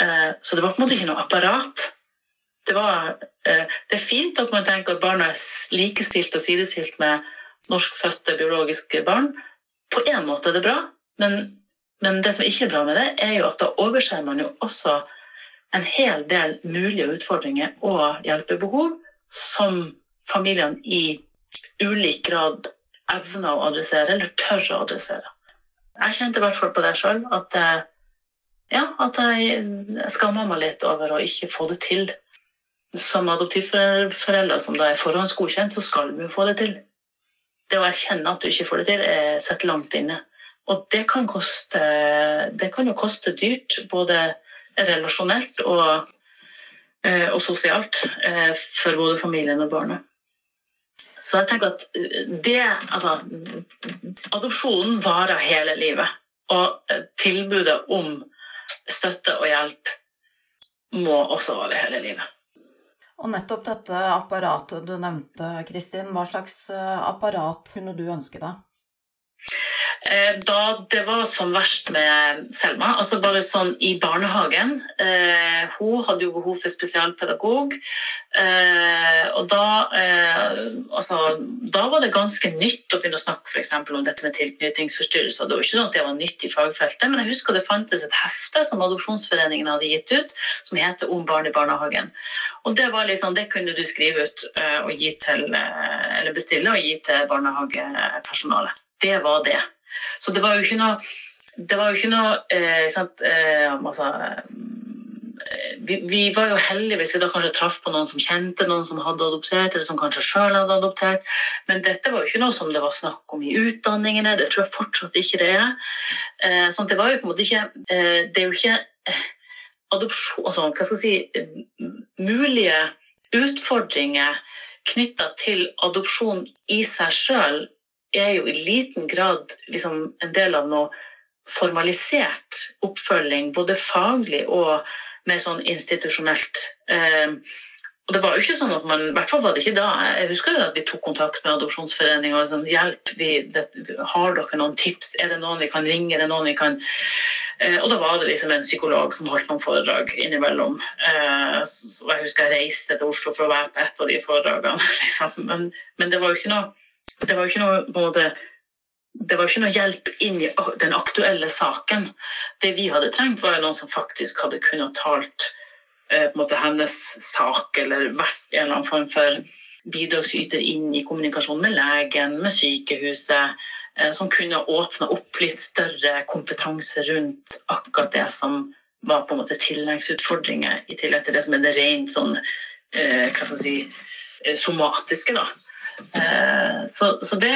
Eh, så det var på en måte ikke noe apparat det, var, eh, det er fint at man tenker at barna er likestilt og sidestilt med norskfødte biologiske barn. På én måte er det bra, men, men, det som ikke er bra med det, er jo at da overser man jo også en hel del mulige utfordringer og hjelpebehov som familiene i ulik grad evner å adressere, eller tør å adressere. Jeg kjente i hvert fall på det sjøl, at, ja, at jeg skamma meg litt over å ikke få det til som adoptivforeldre som da er forhåndsgodkjent, så skal vi få det til. Det å erkjenne at du ikke får det til, er sett langt inne. Og det kan, koste, det kan jo koste dyrt, både relasjonelt og, eh, og sosialt, eh, for både familien og barnet. Så jeg tenker at det Altså, adopsjonen varer hele livet. Og tilbudet om støtte og hjelp må også vare hele livet. Og nettopp dette apparatet du nevnte, Kristin, hva slags eh, apparat kunne du ønske deg? Eh, da det var som verst med Selma, altså bare sånn i barnehagen eh, Hun hadde jo behov for spesialpedagog. Eh, og da, eh, altså, da var det ganske nytt å begynne å snakke for om dette med tilknytningsforstyrrelser. Det var ikke sånn at det var nytt i fagfeltet, men jeg husker det fantes et hefte som Adopsjonsforeningen hadde gitt ut, som heter 'Om barn i barnehagen'. Og Det var liksom, det kunne du skrive ut eh, og gi til, eller bestille og gi til barnehagepersonalet. Det var det. Så det var jo ikke noe det var jo ikke noe eh, sant, eh, altså, eh, vi, vi, var jo heldige hvis vi da kanskje traff på noen som kjente noen som hadde adoptert, eller som kanskje sjøl hadde adoptert. Men dette var jo ikke noe som det var snakk om i utdanningene. Det tror jeg fortsatt ikke det er. Eh, sånn det var jo på en måte ikke eh, Det er jo ikke eh, adopsjon altså, Hva skal jeg si Mulige utfordringer knytta til adopsjon i seg sjøl er jo i liten grad liksom en del av noe formalisert oppfølging, både faglig og mer sånn institusjonelt. Eh, og det var jo ikke sånn at man, i hvert fall var det ikke da, Jeg husker at vi tok kontakt med Adopsjonsforeningen og sånn, hjelp, vi, det, har dere noen tips, er det noen vi kan ringe, er det noen vi kan eh, Og da var det liksom en psykolog som holdt noen foredrag innimellom. Eh, så jeg husker jeg reiste til Oslo for å være på et av de foredragene, liksom. men, men det var jo ikke noe det var jo ikke noe både det var ikke noe hjelp inn i den aktuelle saken. Det vi hadde trengt, var noen som faktisk hadde kunnet talt eh, måte hennes sak, eller vært en eller annen form for bidragsyter inn i kommunikasjon med legen, med sykehuset, eh, som kunne åpna opp litt større kompetanse rundt akkurat det som var på en måte tilleggsutfordringer, i tillegg til det som er det rent sånn eh, hva skal jeg si, eh, somatiske. da. Eh, så, så det,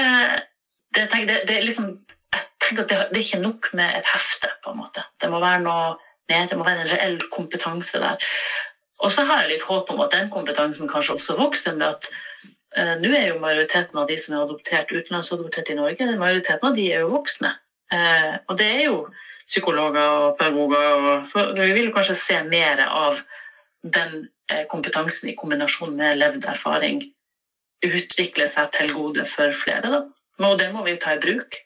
det, det, det, liksom Jeg tenker at det, det, er ikke nok med et hefte, på en måte. Det må være noe mer, det må være en reell kompetanse der. Og så har jeg litt håp om at den kompetansen kanskje også vokser med at Eh, Nå er jo majoriteten av de som er adoptert utenlandsadoptert i Norge, majoriteten av de er jo voksne. Eh, og det er jo psykologer og pedagoger, og, så, så vi vil kanskje se mer av den eh, kompetansen i kombinasjon med levd erfaring utvikle seg til gode for flere. Da. Og det må vi ta i bruk.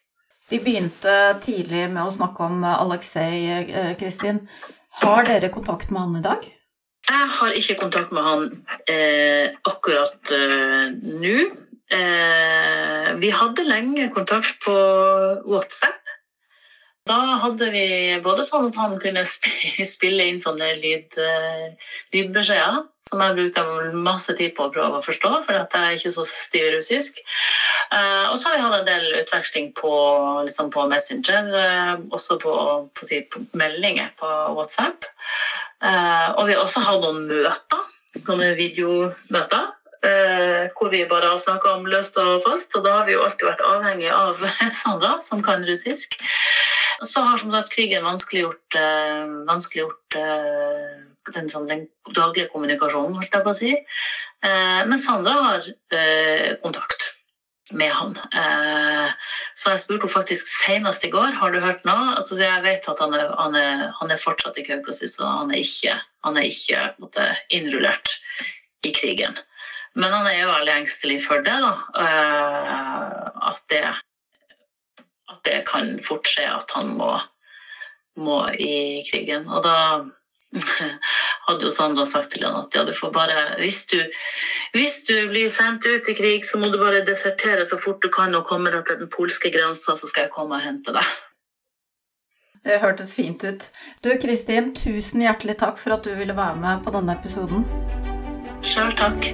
Vi begynte tidlig med å snakke om Aleksej, eh, Kristin. Har dere kontakt med han i dag? Jeg har ikke kontakt med han eh, akkurat eh, nå. Eh, vi hadde lenge kontakt på WhatsApp. Da hadde vi både sånn at han kunne spille inn sånne lyd, uh, lydbeskjeder, som jeg brukte masse tid på å prøve å forstå, for jeg er ikke så stiv russisk. Uh, og så har vi hatt en del utveksling på, liksom på Messenger, uh, også på, på, si, på, meldinger på WhatsApp. og vi har også hatt noen møter, noen videomøter. Hvor vi bare har snakka om løst og fast, og da har vi jo alltid vært avhengig av Sandra, som kan russisk. Så har som sagt krigen vanskeliggjort, eh, vanskeliggjort eh, den, sånn, den, daglige kommunikasjonen, holdt jeg på å si. Uh, men Sandra har kontakt med han. så jeg spurte henne faktisk senest i går har du hørt noe. Altså, jeg vet at han er, han er, han er fortsatt i Kaukasus, og han er ikke, han er ikke måtte, innrullert i krigen. Men han er jo veldig engstelig for det. da, At det at det kan fort skje at han må, må i krigen. Og da hadde jo Sandra sagt til han at ja, du får bare hvis du, hvis du blir sendt ut i krig, så må du bare desertere så fort du kan og komme deg til den polske grensa, så skal jeg komme og hente deg. Det hørtes fint ut. Du Kristin, tusen hjertelig takk for at du ville være med på denne episoden. Sjøl takk.